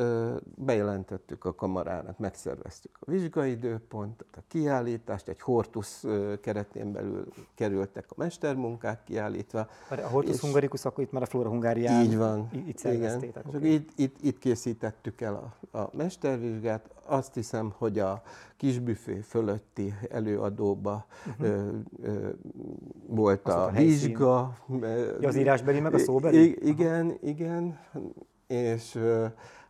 bejelentettük a kamarának, megszerveztük a vizsgaidőpontot, a kiállítást, egy hortusz keretén belül kerültek a mestermunkák kiállítva. A hortusz hungaricus, akkor itt már a Flora Hungárián így van, itt. Igen. És itt, itt, itt készítettük el a, a mestervizsgát. Azt hiszem, hogy a kisbüfé fölötti előadóba uh-huh. ö, ö, volt az a, a vizsga. Ja, az írásbeli meg a szóbeli? I- igen, igen és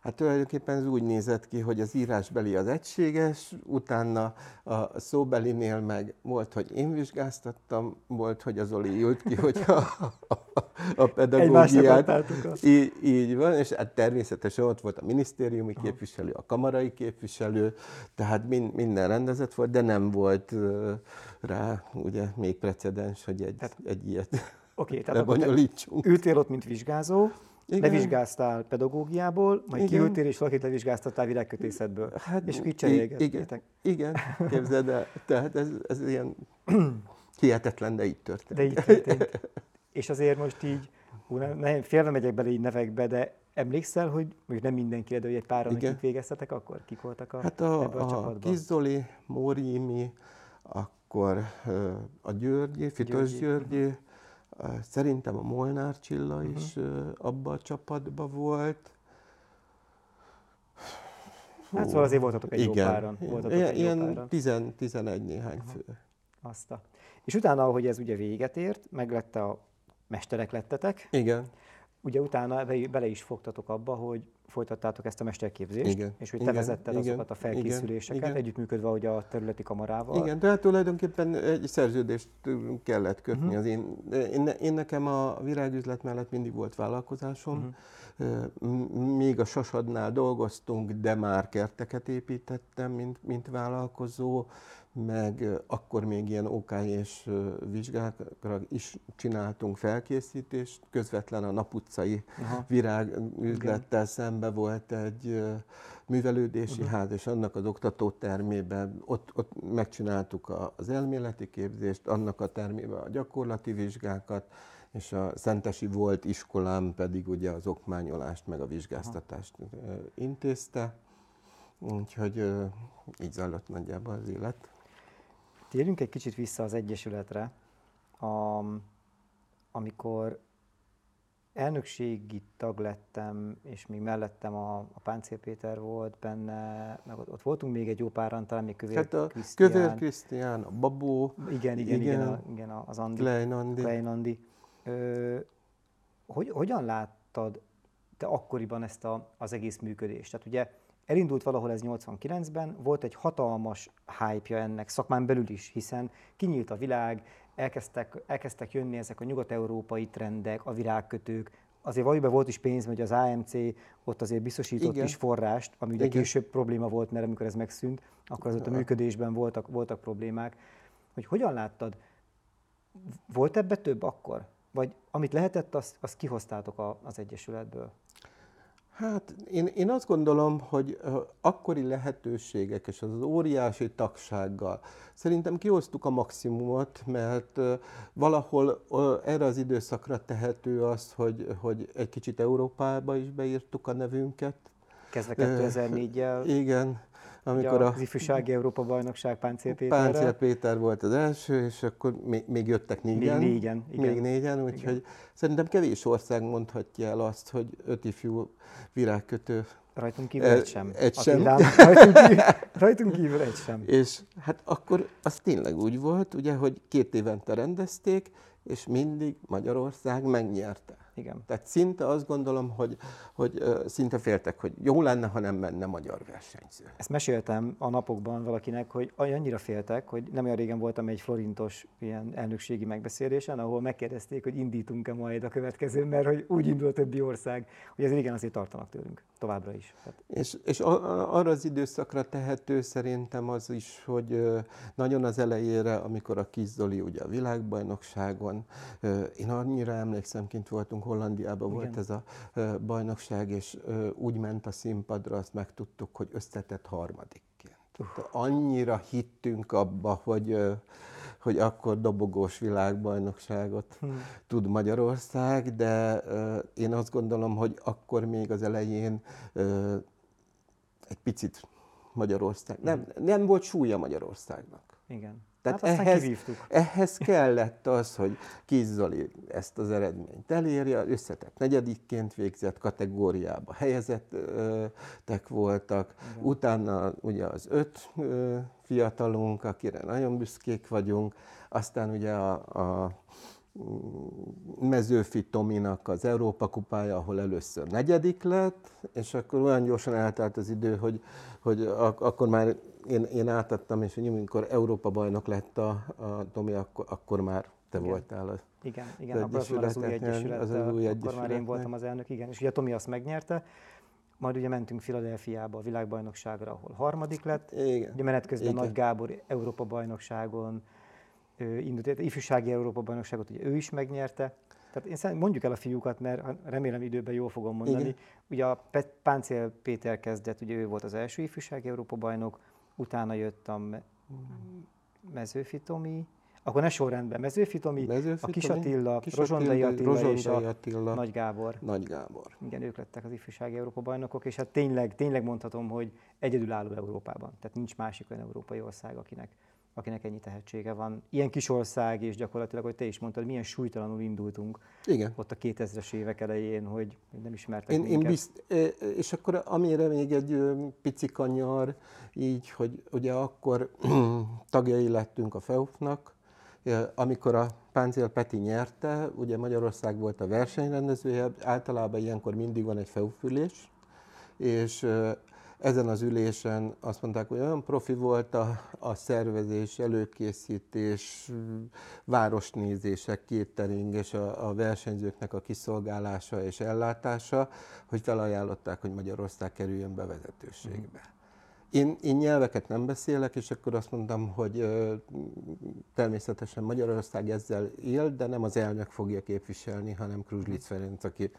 hát tulajdonképpen ez úgy nézett ki, hogy az írásbeli az egységes, utána a szóbelinél meg volt, hogy én vizsgáztattam, volt, hogy az Oli ült ki, hogy a, a, pedagógiát. Így, így van, és hát természetesen ott volt a minisztériumi Aha. képviselő, a kamarai képviselő, tehát min, minden rendezett volt, de nem volt rá ugye még precedens, hogy egy, tehát, egy ilyet Oké, [laughs] tehát lebonyolítsunk. Ültél ott, mint vizsgázó, igen. Levizsgáztál pedagógiából, majd igen. kiültél és valakit levizsgáztattál virágkötészetből. Hát, és így cserélgettétek. Igen, igen, képzeld el. Tehát ez, ez ilyen [clears throat] hihetetlen, de így történt. De így történt. és azért most így, hú, nem, nem, félve megyek bele így nevekbe, de emlékszel, hogy most nem mindenki, de hogy egy páran, akik végeztetek akkor? Kik voltak a, hát a, a, a csapatban? Kizzoli, Móri akkor a Györgyi, Fitos Györgyi, Györgyi Szerintem a Molnár Csilla uh-huh. is abba a csapatba volt. Hát szóval azért voltatok egy Igen. jó páran. Voltatok ilyen, egy jó páran. 10, 11 néhány fő. Azt a. És utána, ahogy ez ugye véget ért, meglett a mesterek lettetek. Igen. Ugye utána bele is fogtatok abba, hogy folytattátok ezt a mesterképzést, igen, és hogy te igen, vezetted igen, azokat a felkészüléseket, igen. együttműködve hogy a területi kamarával. Igen, tehát tulajdonképpen egy szerződést kellett kötni. Uh-huh. Az én, én, én nekem a virágüzlet mellett mindig volt vállalkozásom, uh-huh. még a Sasadnál dolgoztunk, de már kerteket építettem, mint, mint vállalkozó, meg akkor még ilyen OK és vizsgákra is csináltunk felkészítést, közvetlen a naputcai Aha. virágüzlettel szembe volt egy művelődési uh-huh. ház, és annak az oktató termében ott, ott megcsináltuk az elméleti képzést, annak a termében a gyakorlati vizsgákat, és a Szentesi volt iskolám pedig ugye az okmányolást meg a vizsgáztatást Aha. intézte. Úgyhogy így zajlott nagyjából az élet. Térjünk egy kicsit vissza az Egyesületre, a, amikor elnökségi tag lettem, és még mellettem a, a Páncél Péter volt benne, meg ott, ott voltunk még egy jó páran, talán még Kövér hát a Krisztián. Kövér Krisztián, a Babó. Igen, igen, igen, igen, a, igen az Andi. Klein Andi. Klein Andi. Ö, hogy, hogyan láttad te akkoriban ezt a, az egész működést? Tehát ugye Elindult valahol ez 89-ben, volt egy hatalmas hype ennek szakmán belül is, hiszen kinyílt a világ, elkezdtek, elkezdtek jönni ezek a nyugat-európai trendek, a virágkötők, azért valójában volt is pénz, hogy az AMC ott azért biztosított Igen. is forrást, ami ugye Igen. később probléma volt, mert amikor ez megszűnt, akkor az ott a működésben voltak, voltak problémák. Hogy hogyan láttad, volt ebbe több akkor? Vagy amit lehetett, azt, azt kihoztátok a, az Egyesületből? Hát én, én azt gondolom, hogy akkori lehetőségek és az óriási tagsággal szerintem kihoztuk a maximumot, mert valahol erre az időszakra tehető az, hogy, hogy egy kicsit Európába is beírtuk a nevünket. Kezdve 2004-jel. Igen, amikor az ifjúsági Európa bajnokság Páncél Péterre. Páncél Péter volt az első, és akkor még, még jöttek négyen. Még négyen, igen. Még négyen, úgyhogy szerintem kevés ország mondhatja el azt, hogy öt ifjú virágkötő Rajtunk kívül egy sem. Egy sem. rajtunk, kívül, rajtunk kívül egy sem. És hát akkor az tényleg úgy volt, ugye, hogy két évente rendezték, és mindig Magyarország megnyerte. Igen. Tehát szinte azt gondolom, hogy, hogy szinte féltek, hogy jó lenne, ha nem menne magyar versenyző. Ezt meséltem a napokban valakinek, hogy annyira féltek, hogy nem olyan régen voltam egy florintos ilyen elnökségi megbeszélésen, ahol megkérdezték, hogy indítunk-e majd a következő, mert hogy úgy indul a többi ország, hogy ez igen azért tartanak tőlünk továbbra is. Tehát... És, és arra az időszakra tehető szerintem az is, hogy nagyon az elejére, amikor a Kis Zoli ugye a világbajnokságon, én annyira emlékszem, kint voltunk Hollandiában volt ez a bajnokság, és úgy ment a színpadra, azt megtudtuk, hogy összetett harmadikként. Uh. Annyira hittünk abba, hogy hogy akkor dobogós világbajnokságot hmm. tud Magyarország, de uh, én azt gondolom, hogy akkor még az elején uh, egy picit Magyarország, nem, nem volt súlya Magyarországnak. Igen. Tehát hát ehhez, ehhez kellett az, hogy Kis Zoli ezt az eredményt elérje, összetett negyedikként végzett kategóriába helyezettek voltak, Igen. utána ugye az öt fiatalunk, akire nagyon büszkék vagyunk, aztán ugye a, a Mezőfi Tominak az Európa kupája, ahol először negyedik lett, és akkor olyan gyorsan eltelt az idő, hogy, hogy ak- akkor már én, én átadtam, és amikor Európa bajnok lett a, a Tomi, akkor, akkor már te igen. voltál az Igen, igen, az, az, az új egyesület, az, az új akkor már én voltam az elnök, igen, és ugye Tomi azt megnyerte, majd ugye mentünk Filadelfiába a világbajnokságra, ahol harmadik lett. Igen. Ugye menet közben Igen. Nagy Gábor Európa bajnokságon indult, ifjúsági Európa bajnokságot ugye ő is megnyerte. Tehát én szerintem mondjuk el a fiúkat, mert remélem időben jól fogom mondani. Igen. Ugye a Páncél Péter kezdett, ugye ő volt az első ifjúsági Európa bajnok, utána jött a Mezőfi Tomi, akkor ne sorrendben, Mezőfi Tomi, Mezőfi a Kis Attila, Kis Rozsondai Attila, Attila és a Attila, Nagy Gábor. Nagy Gábor. Igen, ők lettek az ifjúsági Európa bajnokok, és hát tényleg, tényleg mondhatom, hogy egyedülálló Európában. Tehát nincs másik olyan európai ország, akinek akinek ennyi tehetsége van. Ilyen kis ország, és gyakorlatilag, hogy te is mondtad, milyen súlytalanul indultunk Igen. ott a 2000-es évek elején, hogy nem ismertek én, én bizt, És akkor amire még egy pici kanyar, így, hogy ugye akkor [clears throat] tagjai lettünk a FEUF-nak, amikor a Páncél Peti nyerte, ugye Magyarország volt a versenyrendezője, általában ilyenkor mindig van egy feuf és ezen az ülésen azt mondták, hogy olyan profi volt a, a szervezés, előkészítés, városnézések, kétering és a, a versenyzőknek a kiszolgálása és ellátása, hogy felajánlották, hogy Magyarország kerüljön be vezetőségbe. Én, én nyelveket nem beszélek, és akkor azt mondtam, hogy ö, természetesen Magyarország ezzel él, de nem az elnök fogja képviselni, hanem Kruzslic Ferenc, aki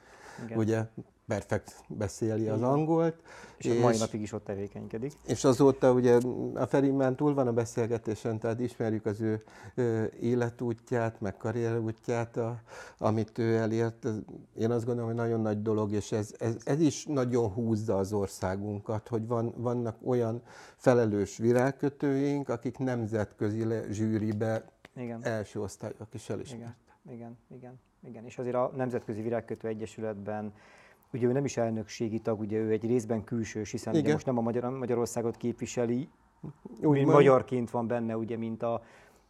Igen. ugye perfekt beszéli az angolt. És, és a mai napig is ott tevékenykedik. És azóta ugye a Feri már túl van a beszélgetésen, tehát ismerjük az ő életútját, meg karrierútját, a, amit ő elért. Én azt gondolom, hogy nagyon nagy dolog, és ez, ez, ez is nagyon húzza az országunkat, hogy van, vannak olyan felelős virágkötőink, akik nemzetközi zsűribe igen. első osztályok is elismert. Igen, igen, igen, igen. És azért a Nemzetközi Virágkötő Egyesületben ugye ő nem is elnökségi tag, ugye ő egy részben külsős, hiszen ugye most nem a Magyar, Magyarországot képviseli, úgy mint magyarként van benne, ugye, mint a,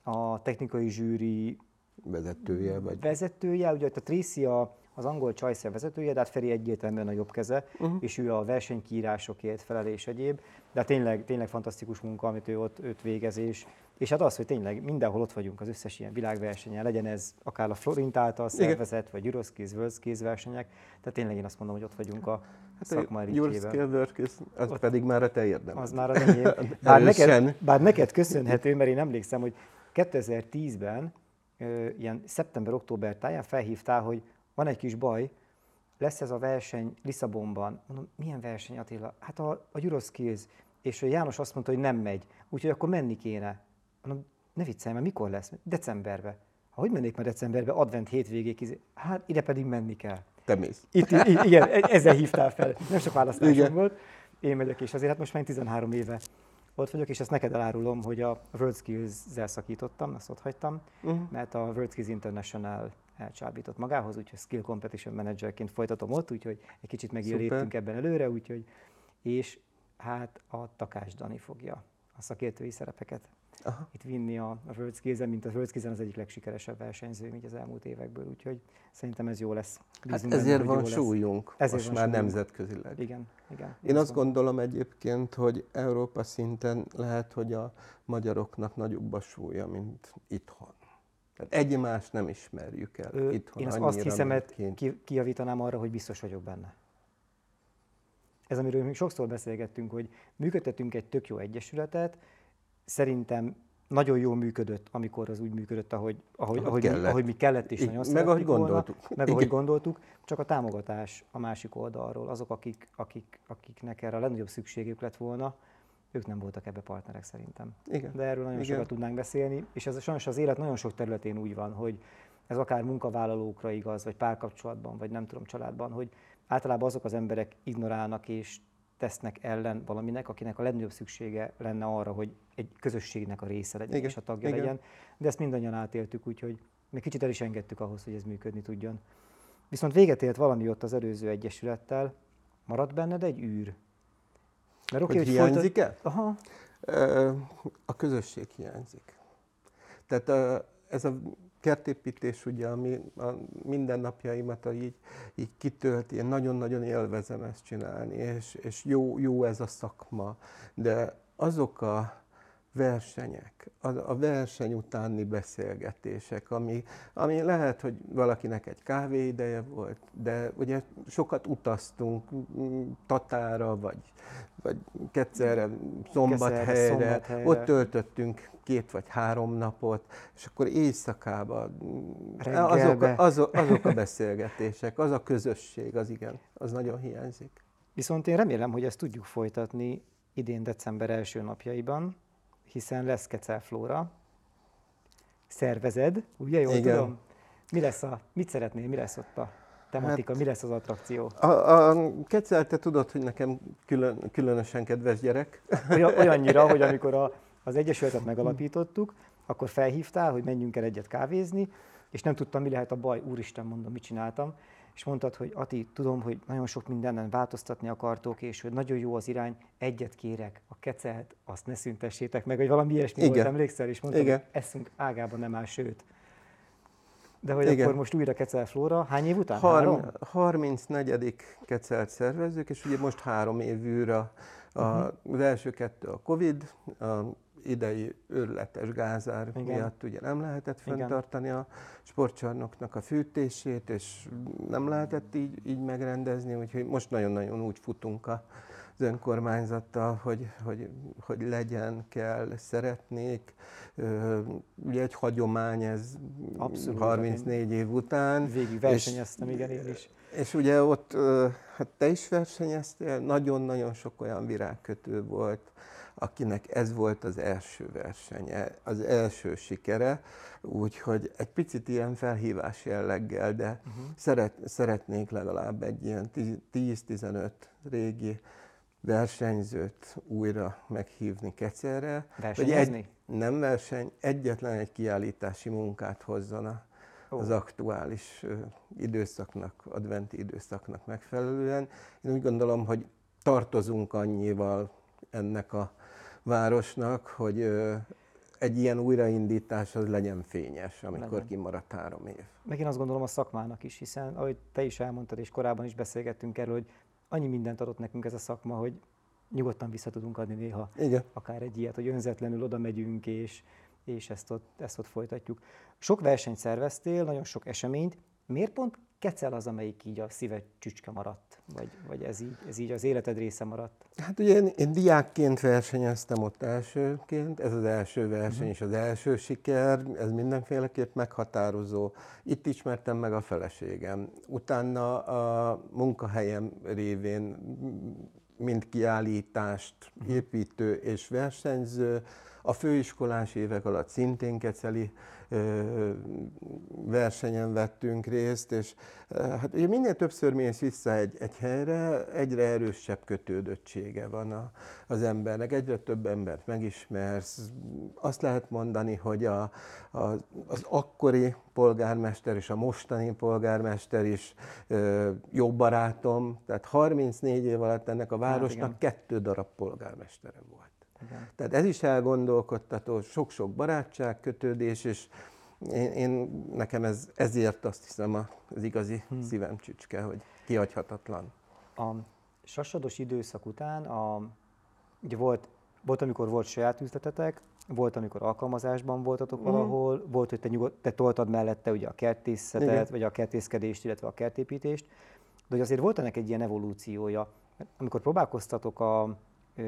a technikai zsűri vezetője. Vagy... Vezetője, ugye a Tracy a, az angol csajszer vezetője, de hát Feri egyértelműen a jobb keze, uh-huh. és ő a versenykírásokért felel és egyéb. De hát tényleg, tényleg fantasztikus munka, amit ő ott, ott végez, és, és hát az, hogy tényleg mindenhol ott vagyunk az összes ilyen világversenyen, legyen ez akár a Florint által szervezett, Igen. vagy Euroskills, Worldskills versenyek, tehát tényleg én azt mondom, hogy ott vagyunk a hát szakmai ritjében. az ott, pedig már a te érdemed. Az már az enyém. [laughs] Bár neked, bár neked köszönhető, mert én emlékszem, hogy 2010-ben ilyen szeptember-október táján felhívtál, hogy van egy kis baj, lesz ez a verseny Lisszabonban. Mondom, milyen verseny Attila? Hát a, a Euroskills. És a János azt mondta, hogy nem megy. Úgyhogy akkor menni kéne. Mondom, ne viccelj, mert mikor lesz? Decemberbe. Ha hogy mennék már decemberbe, advent hétvégéig? izé- Hát ide pedig menni kell. Te mész. Itt, i- igen, e- ezzel hívtál fel. Nem sok választásom Igen. volt. Én megyek, és azért hát most már én 13 éve ott vagyok, és ezt neked elárulom, hogy a WorldSkills-zel szakítottam, azt ott hagytam, Uh-huh. mert a WorldSkills International elcsábított magához, úgyhogy Skill Competition Managerként folytatom ott, úgyhogy egy kicsit megint Szuper. léptünk ebben előre, úgyhogy, és hát a Takás Dani fogja a szakértői szerepeket Aha. itt vinni a, a WorldSkills-en, mint a WorldSkills-en az egyik legsikeresebb versenyző így az elmúlt évekből, úgyhogy szerintem ez jó lesz. Hát Bízunk benne, ezért hogy van súlyunk, Ezért most van már súlyunk. nemzetközileg. Igen, igen. Én azt gondolom egyébként, hogy Európa szinten lehet, hogy a magyaroknak nagyobb a súlya, mint itthon. Tehát egymást nem ismerjük el Ö, itthon Én annyira, azt hiszem, mint hogy kint. ki, kijavítanám arra, hogy biztos vagyok benne. Ez, amiről mi sokszor beszélgettünk, hogy működtetünk egy tök jó egyesületet, szerintem nagyon jól működött, amikor az úgy működött, ahogy, ahogy, Ahogy ahogy, mi, kellett. ahogy mi kellett, és Így, nagyon meg ahogy szerettük volna, gondoltuk. Meg ahogy gondoltuk, csak a támogatás a másik oldalról, azok, akik, akik, akiknek erre a legnagyobb szükségük lett volna, ők nem voltak ebbe partnerek szerintem. Igen. De erről nagyon Igen. sokat tudnánk beszélni, és ez sajnos az élet nagyon sok területén úgy van, hogy ez akár munkavállalókra igaz, vagy párkapcsolatban, vagy nem tudom, családban, hogy általában azok az emberek ignorálnak és tesznek ellen valaminek, akinek a legnagyobb szüksége lenne arra, hogy egy közösségnek a része legyen Igen, és a tagja igen. legyen. De ezt mindannyian átéltük, úgyhogy még kicsit el is engedtük ahhoz, hogy ez működni tudjon. Viszont véget ért valami ott az előző egyesülettel, maradt benned egy űr. Mert Hogy folytat- hiányzik-e? Aha, A közösség hiányzik. Tehát ez a kertépítés, ugye, ami a mindennapjaimat így, így kitölti, én nagyon-nagyon élvezem ezt csinálni, és, és jó, jó ez a szakma, de azok a versenyek, a, a verseny utáni beszélgetések, ami, ami lehet, hogy valakinek egy kávé ideje volt, de ugye sokat utaztunk Tatára, vagy, vagy Kecerre, Szombathelyre, Szombathelyre. ott töltöttünk két vagy három napot, és akkor éjszakában azok, a- azok, azok a beszélgetések, az a közösség, az igen, az nagyon hiányzik. Viszont én remélem, hogy ezt tudjuk folytatni idén december első napjaiban, hiszen lesz Kecelflóra. Szervezed, ugye jól Igen. tudom? Mi lesz a, mit szeretnél, mi lesz ott a tematika, mi lesz az attrakció? A, a Kecel, te tudod, hogy nekem külön, különösen kedves gyerek. Olyan, olyannyira, hogy [laughs] amikor a, az Egyesületet megalapítottuk, akkor felhívtál, hogy menjünk el egyet kávézni, és nem tudtam, mi lehet a baj. Úristen, mondom, mit csináltam. És mondtad, hogy Ati, tudom, hogy nagyon sok mindenen változtatni akartok, és hogy nagyon jó az irány, egyet kérek, a kecelt, azt ne szüntessétek meg, vagy valami ilyesmi Igen. volt, emlékszel, és mondtam, Igen. hogy eszünk ágában nem áll, sőt. De hogy Igen. akkor most újra Kecel Flóra, hány év után? Három? Har- 34. Kecelt szervezzük, és ugye most három évűre a, Mhm. az első kettő a Covid, a idei őrületes gázár Igen. Igen. miatt ugye nem lehetett Igen. fenntartani a sportcsarnoknak a fűtését, és nem lehetett így, így megrendezni, úgyhogy most nagyon-nagyon úgy futunk a, az önkormányzattal, hogy, hogy, hogy legyen, kell, szeretnék. Ugye egy hagyomány ez Abszolút, 34 év után. Végig és- versenyeztem, igen, én is. és ugye ott, hát te is versenyeztél, nagyon-nagyon sok olyan virágkötő volt, akinek ez volt az első versenye, az első sikere, úgyhogy egy picit ilyen felhívás jelleggel, de uh-huh. szeret, szeretnék legalább egy ilyen 10-15 régi versenyzőt újra meghívni Kecerre. Versenyezni? egy, nem verseny, egyetlen egy kiállítási munkát hozzon Ó. az aktuális időszaknak, adventi időszaknak megfelelően. Én úgy gondolom, hogy tartozunk annyival ennek a városnak, hogy egy ilyen újraindítás az legyen fényes, amikor Legyen. kimaradt három év. Meg én azt gondolom a szakmának is, hiszen ahogy te is elmondtad, és korábban is beszélgettünk erről, hogy annyi mindent adott nekünk ez a szakma, hogy nyugodtan vissza tudunk adni néha Igen. akár egy ilyet, hogy önzetlenül oda megyünk, és, és ezt, ott, ezt ott folytatjuk. Sok versenyt szerveztél, nagyon sok eseményt. Miért pont kecel az, amelyik így a szíved csücske maradt? Vagy, vagy ez, így, ez így az életed része maradt? Hát ugye én, én diákként versenyeztem ott elsőként, ez az első verseny uh-huh. és az első siker, ez mindenféleképp meghatározó. Itt ismertem meg a feleségem. Utána a munkahelyem révén mind kiállítást, építő és versenyző, a főiskolás évek alatt szintén keceli versenyen vettünk részt, és hát ugye minél többször mész vissza egy, egy helyre, egyre erősebb kötődöttsége van a, az embernek, egyre több embert megismersz. Azt lehet mondani, hogy a, a, az akkori polgármester és a mostani polgármester is ö, jó barátom, tehát 34 év alatt ennek a hát városnak hát kettő darab polgármestere volt. Igen. Tehát ez is elgondolkodtató, sok-sok barátság, kötődés, és én, én nekem ez, ezért azt hiszem az igazi hmm. szívem csücske, hogy kihagyhatatlan. A sasados időszak után a, ugye volt, volt, amikor volt saját üzletetek, volt, amikor alkalmazásban voltatok hmm. valahol, volt, hogy te, nyugod, te toltad mellette ugye a kertészetet, Igen. vagy a kertészkedést, illetve a kertépítést, de hogy azért volt ennek egy ilyen evolúciója. Amikor próbálkoztatok a,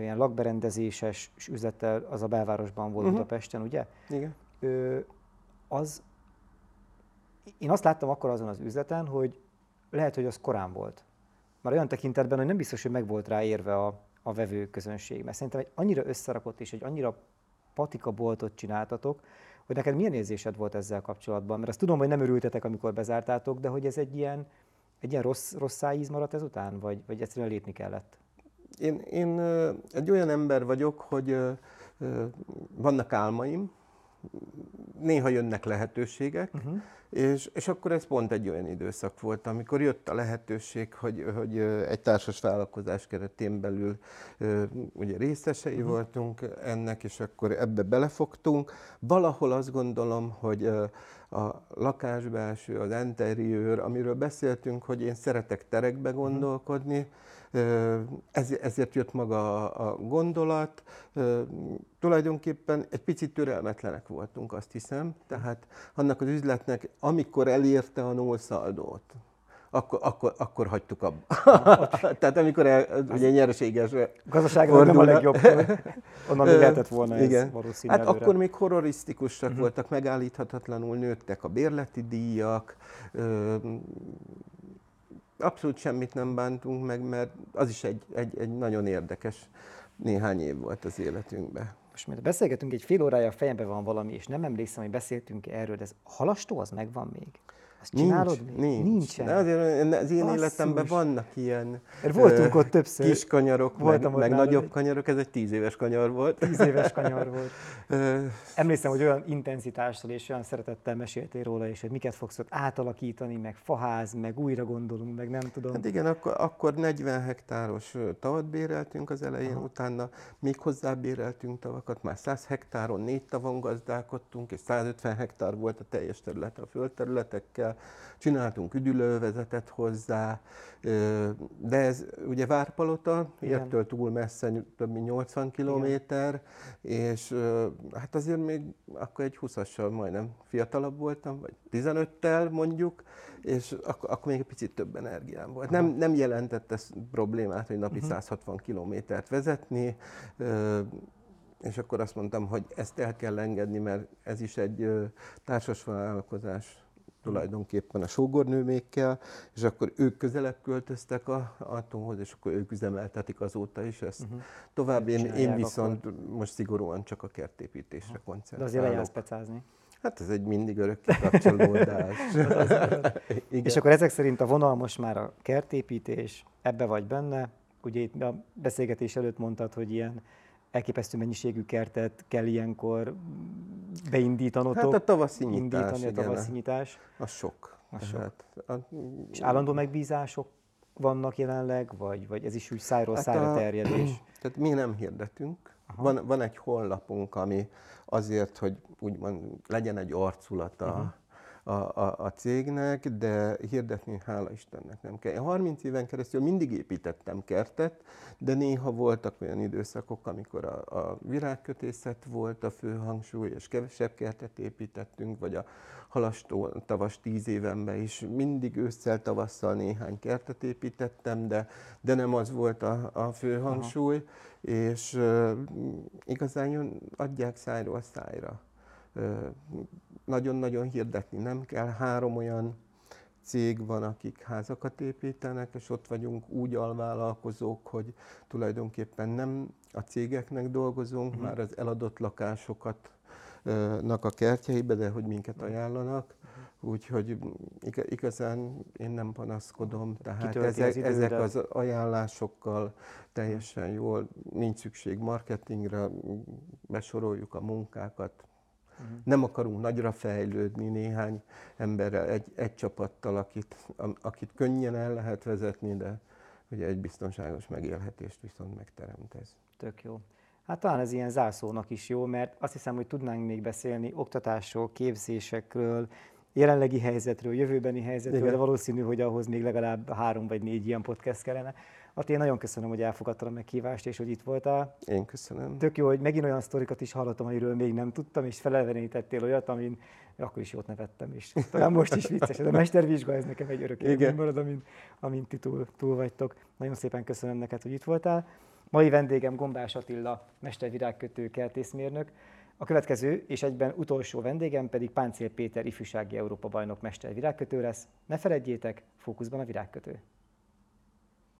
ilyen lakberendezéses üzlettel, az a belvárosban volt uh-huh. Budapesten, ugye? Igen. Ö, az, én azt láttam akkor azon az üzleten, hogy lehet, hogy az korán volt. Már olyan tekintetben, hogy nem biztos, hogy meg volt rá érve a, a vevő közönség. Mert szerintem egy annyira összerakott és egy annyira patika boltot csináltatok, hogy neked milyen érzésed volt ezzel kapcsolatban? Mert azt tudom, hogy nem örültetek, amikor bezártátok, de hogy ez egy ilyen, egy ilyen rossz, rossz szájíz maradt ezután, vagy, vagy egyszerűen lépni kellett? Én, én egy olyan ember vagyok, hogy vannak álmaim, néha jönnek lehetőségek, uh-huh. és, és akkor ez pont egy olyan időszak volt, amikor jött a lehetőség, hogy, hogy egy társas vállalkozás keretén belül ugye részesei uh-huh. voltunk ennek, és akkor ebbe belefogtunk. Valahol azt gondolom, hogy a lakásbelső, az interiőr, amiről beszéltünk, hogy én szeretek terekbe mhm. gondolkodni, uh-huh ezért jött maga a gondolat. Tulajdonképpen egy picit türelmetlenek voltunk, azt hiszem. Tehát annak az üzletnek, amikor elérte a nószaldót, akkor, akkor, akkor hagytuk abba. [laughs] Tehát amikor el, ugye nyereséges Gazdaságban nem a legjobb. [laughs] Onnan még lehetett volna igen. ez valószínű Hát előre. akkor még horrorisztikusak uh-huh. voltak, megállíthatatlanul nőttek a bérleti díjak, abszolút semmit nem bántunk meg, mert az is egy, egy, egy nagyon érdekes néhány év volt az életünkben. Most mert beszélgetünk, egy fél órája a fejemben van valami, és nem emlékszem, hogy beszéltünk erről, de ez halastó az megvan még? Azt csinálod nincs, még? Nincs. Nincsen. De azért az én Basszus. életemben vannak ilyen Mert voltunk ott többször. kis kanyarok, Voltam meg, meg nagyobb egy... kanyarok, ez egy tíz éves kanyar volt. Tíz éves kanyar volt. [laughs] Emlékszem, hogy olyan intenzitással és olyan szeretettel meséltél róla, és hogy miket fogsz ott átalakítani, meg faház, meg újra gondolunk, meg nem tudom. Hát igen, akkor, akkor 40 hektáros tavat béreltünk az elején, Aha. utána még hozzá béreltünk tavakat, már 100 hektáron négy tavon gazdálkodtunk, és 150 hektár volt a teljes terület a földterületekkel, csináltunk üdülővezetet hozzá, de ez ugye Várpalota, értől túl messze, több mint 80 kilométer, és hát azért még akkor egy 20-assal majdnem fiatalabb voltam, vagy 15-tel mondjuk, és akkor, akkor még egy picit több energiám volt. Nem, nem jelentett ez problémát, hogy napi uh-huh. 160 kilométert vezetni, és akkor azt mondtam, hogy ezt el kell engedni, mert ez is egy társas vállalkozás tulajdonképpen a sógornőmékkel, és akkor ők közelebb költöztek a atomhoz, és akkor ők üzemeltetik azóta is ezt. Uh-huh. Tovább én, én viszont akkor... most szigorúan csak a kertépítésre uh-huh. koncentrálok. De azért lejársz pecázni. Hát ez egy mindig örök kikapcsolódás. [laughs] [laughs] és akkor ezek szerint a vonal most már a kertépítés, ebbe vagy benne. Ugye itt a beszélgetés előtt mondtad, hogy ilyen elképesztő mennyiségű kertet kell ilyenkor beindítanotok. Hát a tavaszi nyitás, indítani, igen, a tavaszi nyitás. A sok. A sok. a... És állandó megbízások vannak jelenleg, vagy, vagy ez is úgy szájról hát szájra a... terjedés? [clears throat] Tehát mi nem hirdetünk. Van, van egy honlapunk, ami azért, hogy úgymond legyen egy arculata uh-huh a, a, a cégnek, de hirdetni hála Istennek nem kell. Én 30 éven keresztül mindig építettem kertet, de néha voltak olyan időszakok, amikor a, a virágkötészet volt a fő hangsúly, és kevesebb kertet építettünk, vagy a halastó tavas tíz évenben is mindig ősszel, tavasszal néhány kertet építettem, de, de nem az volt a, a fő hangsúly, Aha. és uh, igazán adják szájról szájra nagyon-nagyon hirdetni nem kell. Három olyan cég van, akik házakat építenek, és ott vagyunk úgy alvállalkozók, hogy tulajdonképpen nem a cégeknek dolgozunk, uh-huh. már az eladott lakásokat nak a kertjeibe, de hogy minket ajánlanak. Úgyhogy igazán én nem panaszkodom, tehát ezek, az ezek az ajánlásokkal teljesen jól, nincs szükség marketingre, besoroljuk a munkákat, Uh-huh. Nem akarunk nagyra fejlődni néhány emberrel, egy, egy csapattal, akit, akit könnyen el lehet vezetni, de ugye egy biztonságos megélhetést viszont megteremt ez. Tök jó. Hát talán ez ilyen zászlónak is jó, mert azt hiszem, hogy tudnánk még beszélni oktatásról, képzésekről, jelenlegi helyzetről, jövőbeni helyzetről, Igen. de valószínű, hogy ahhoz még legalább három vagy négy ilyen podcast kellene. Ati, én nagyon köszönöm, hogy elfogadtad a meghívást, és hogy itt voltál. Én köszönöm. Tök jó, hogy megint olyan sztorikat is hallottam, amiről még nem tudtam, és felelvenítettél olyat, amin akkor is jót nevettem, és talán most is vicces. De a mestervizsga, ez nekem egy örök élmény marad, amin, amin ti túl, túl vagytok. Nagyon szépen köszönöm neked, hogy itt voltál. Mai vendégem Gombás Attila, mestervirágkötő kertészmérnök. A következő és egyben utolsó vendégem pedig Páncél Péter ifjúsági Európa bajnok mestervirágkötő lesz. Ne feledjétek, fókuszban a virágkötő.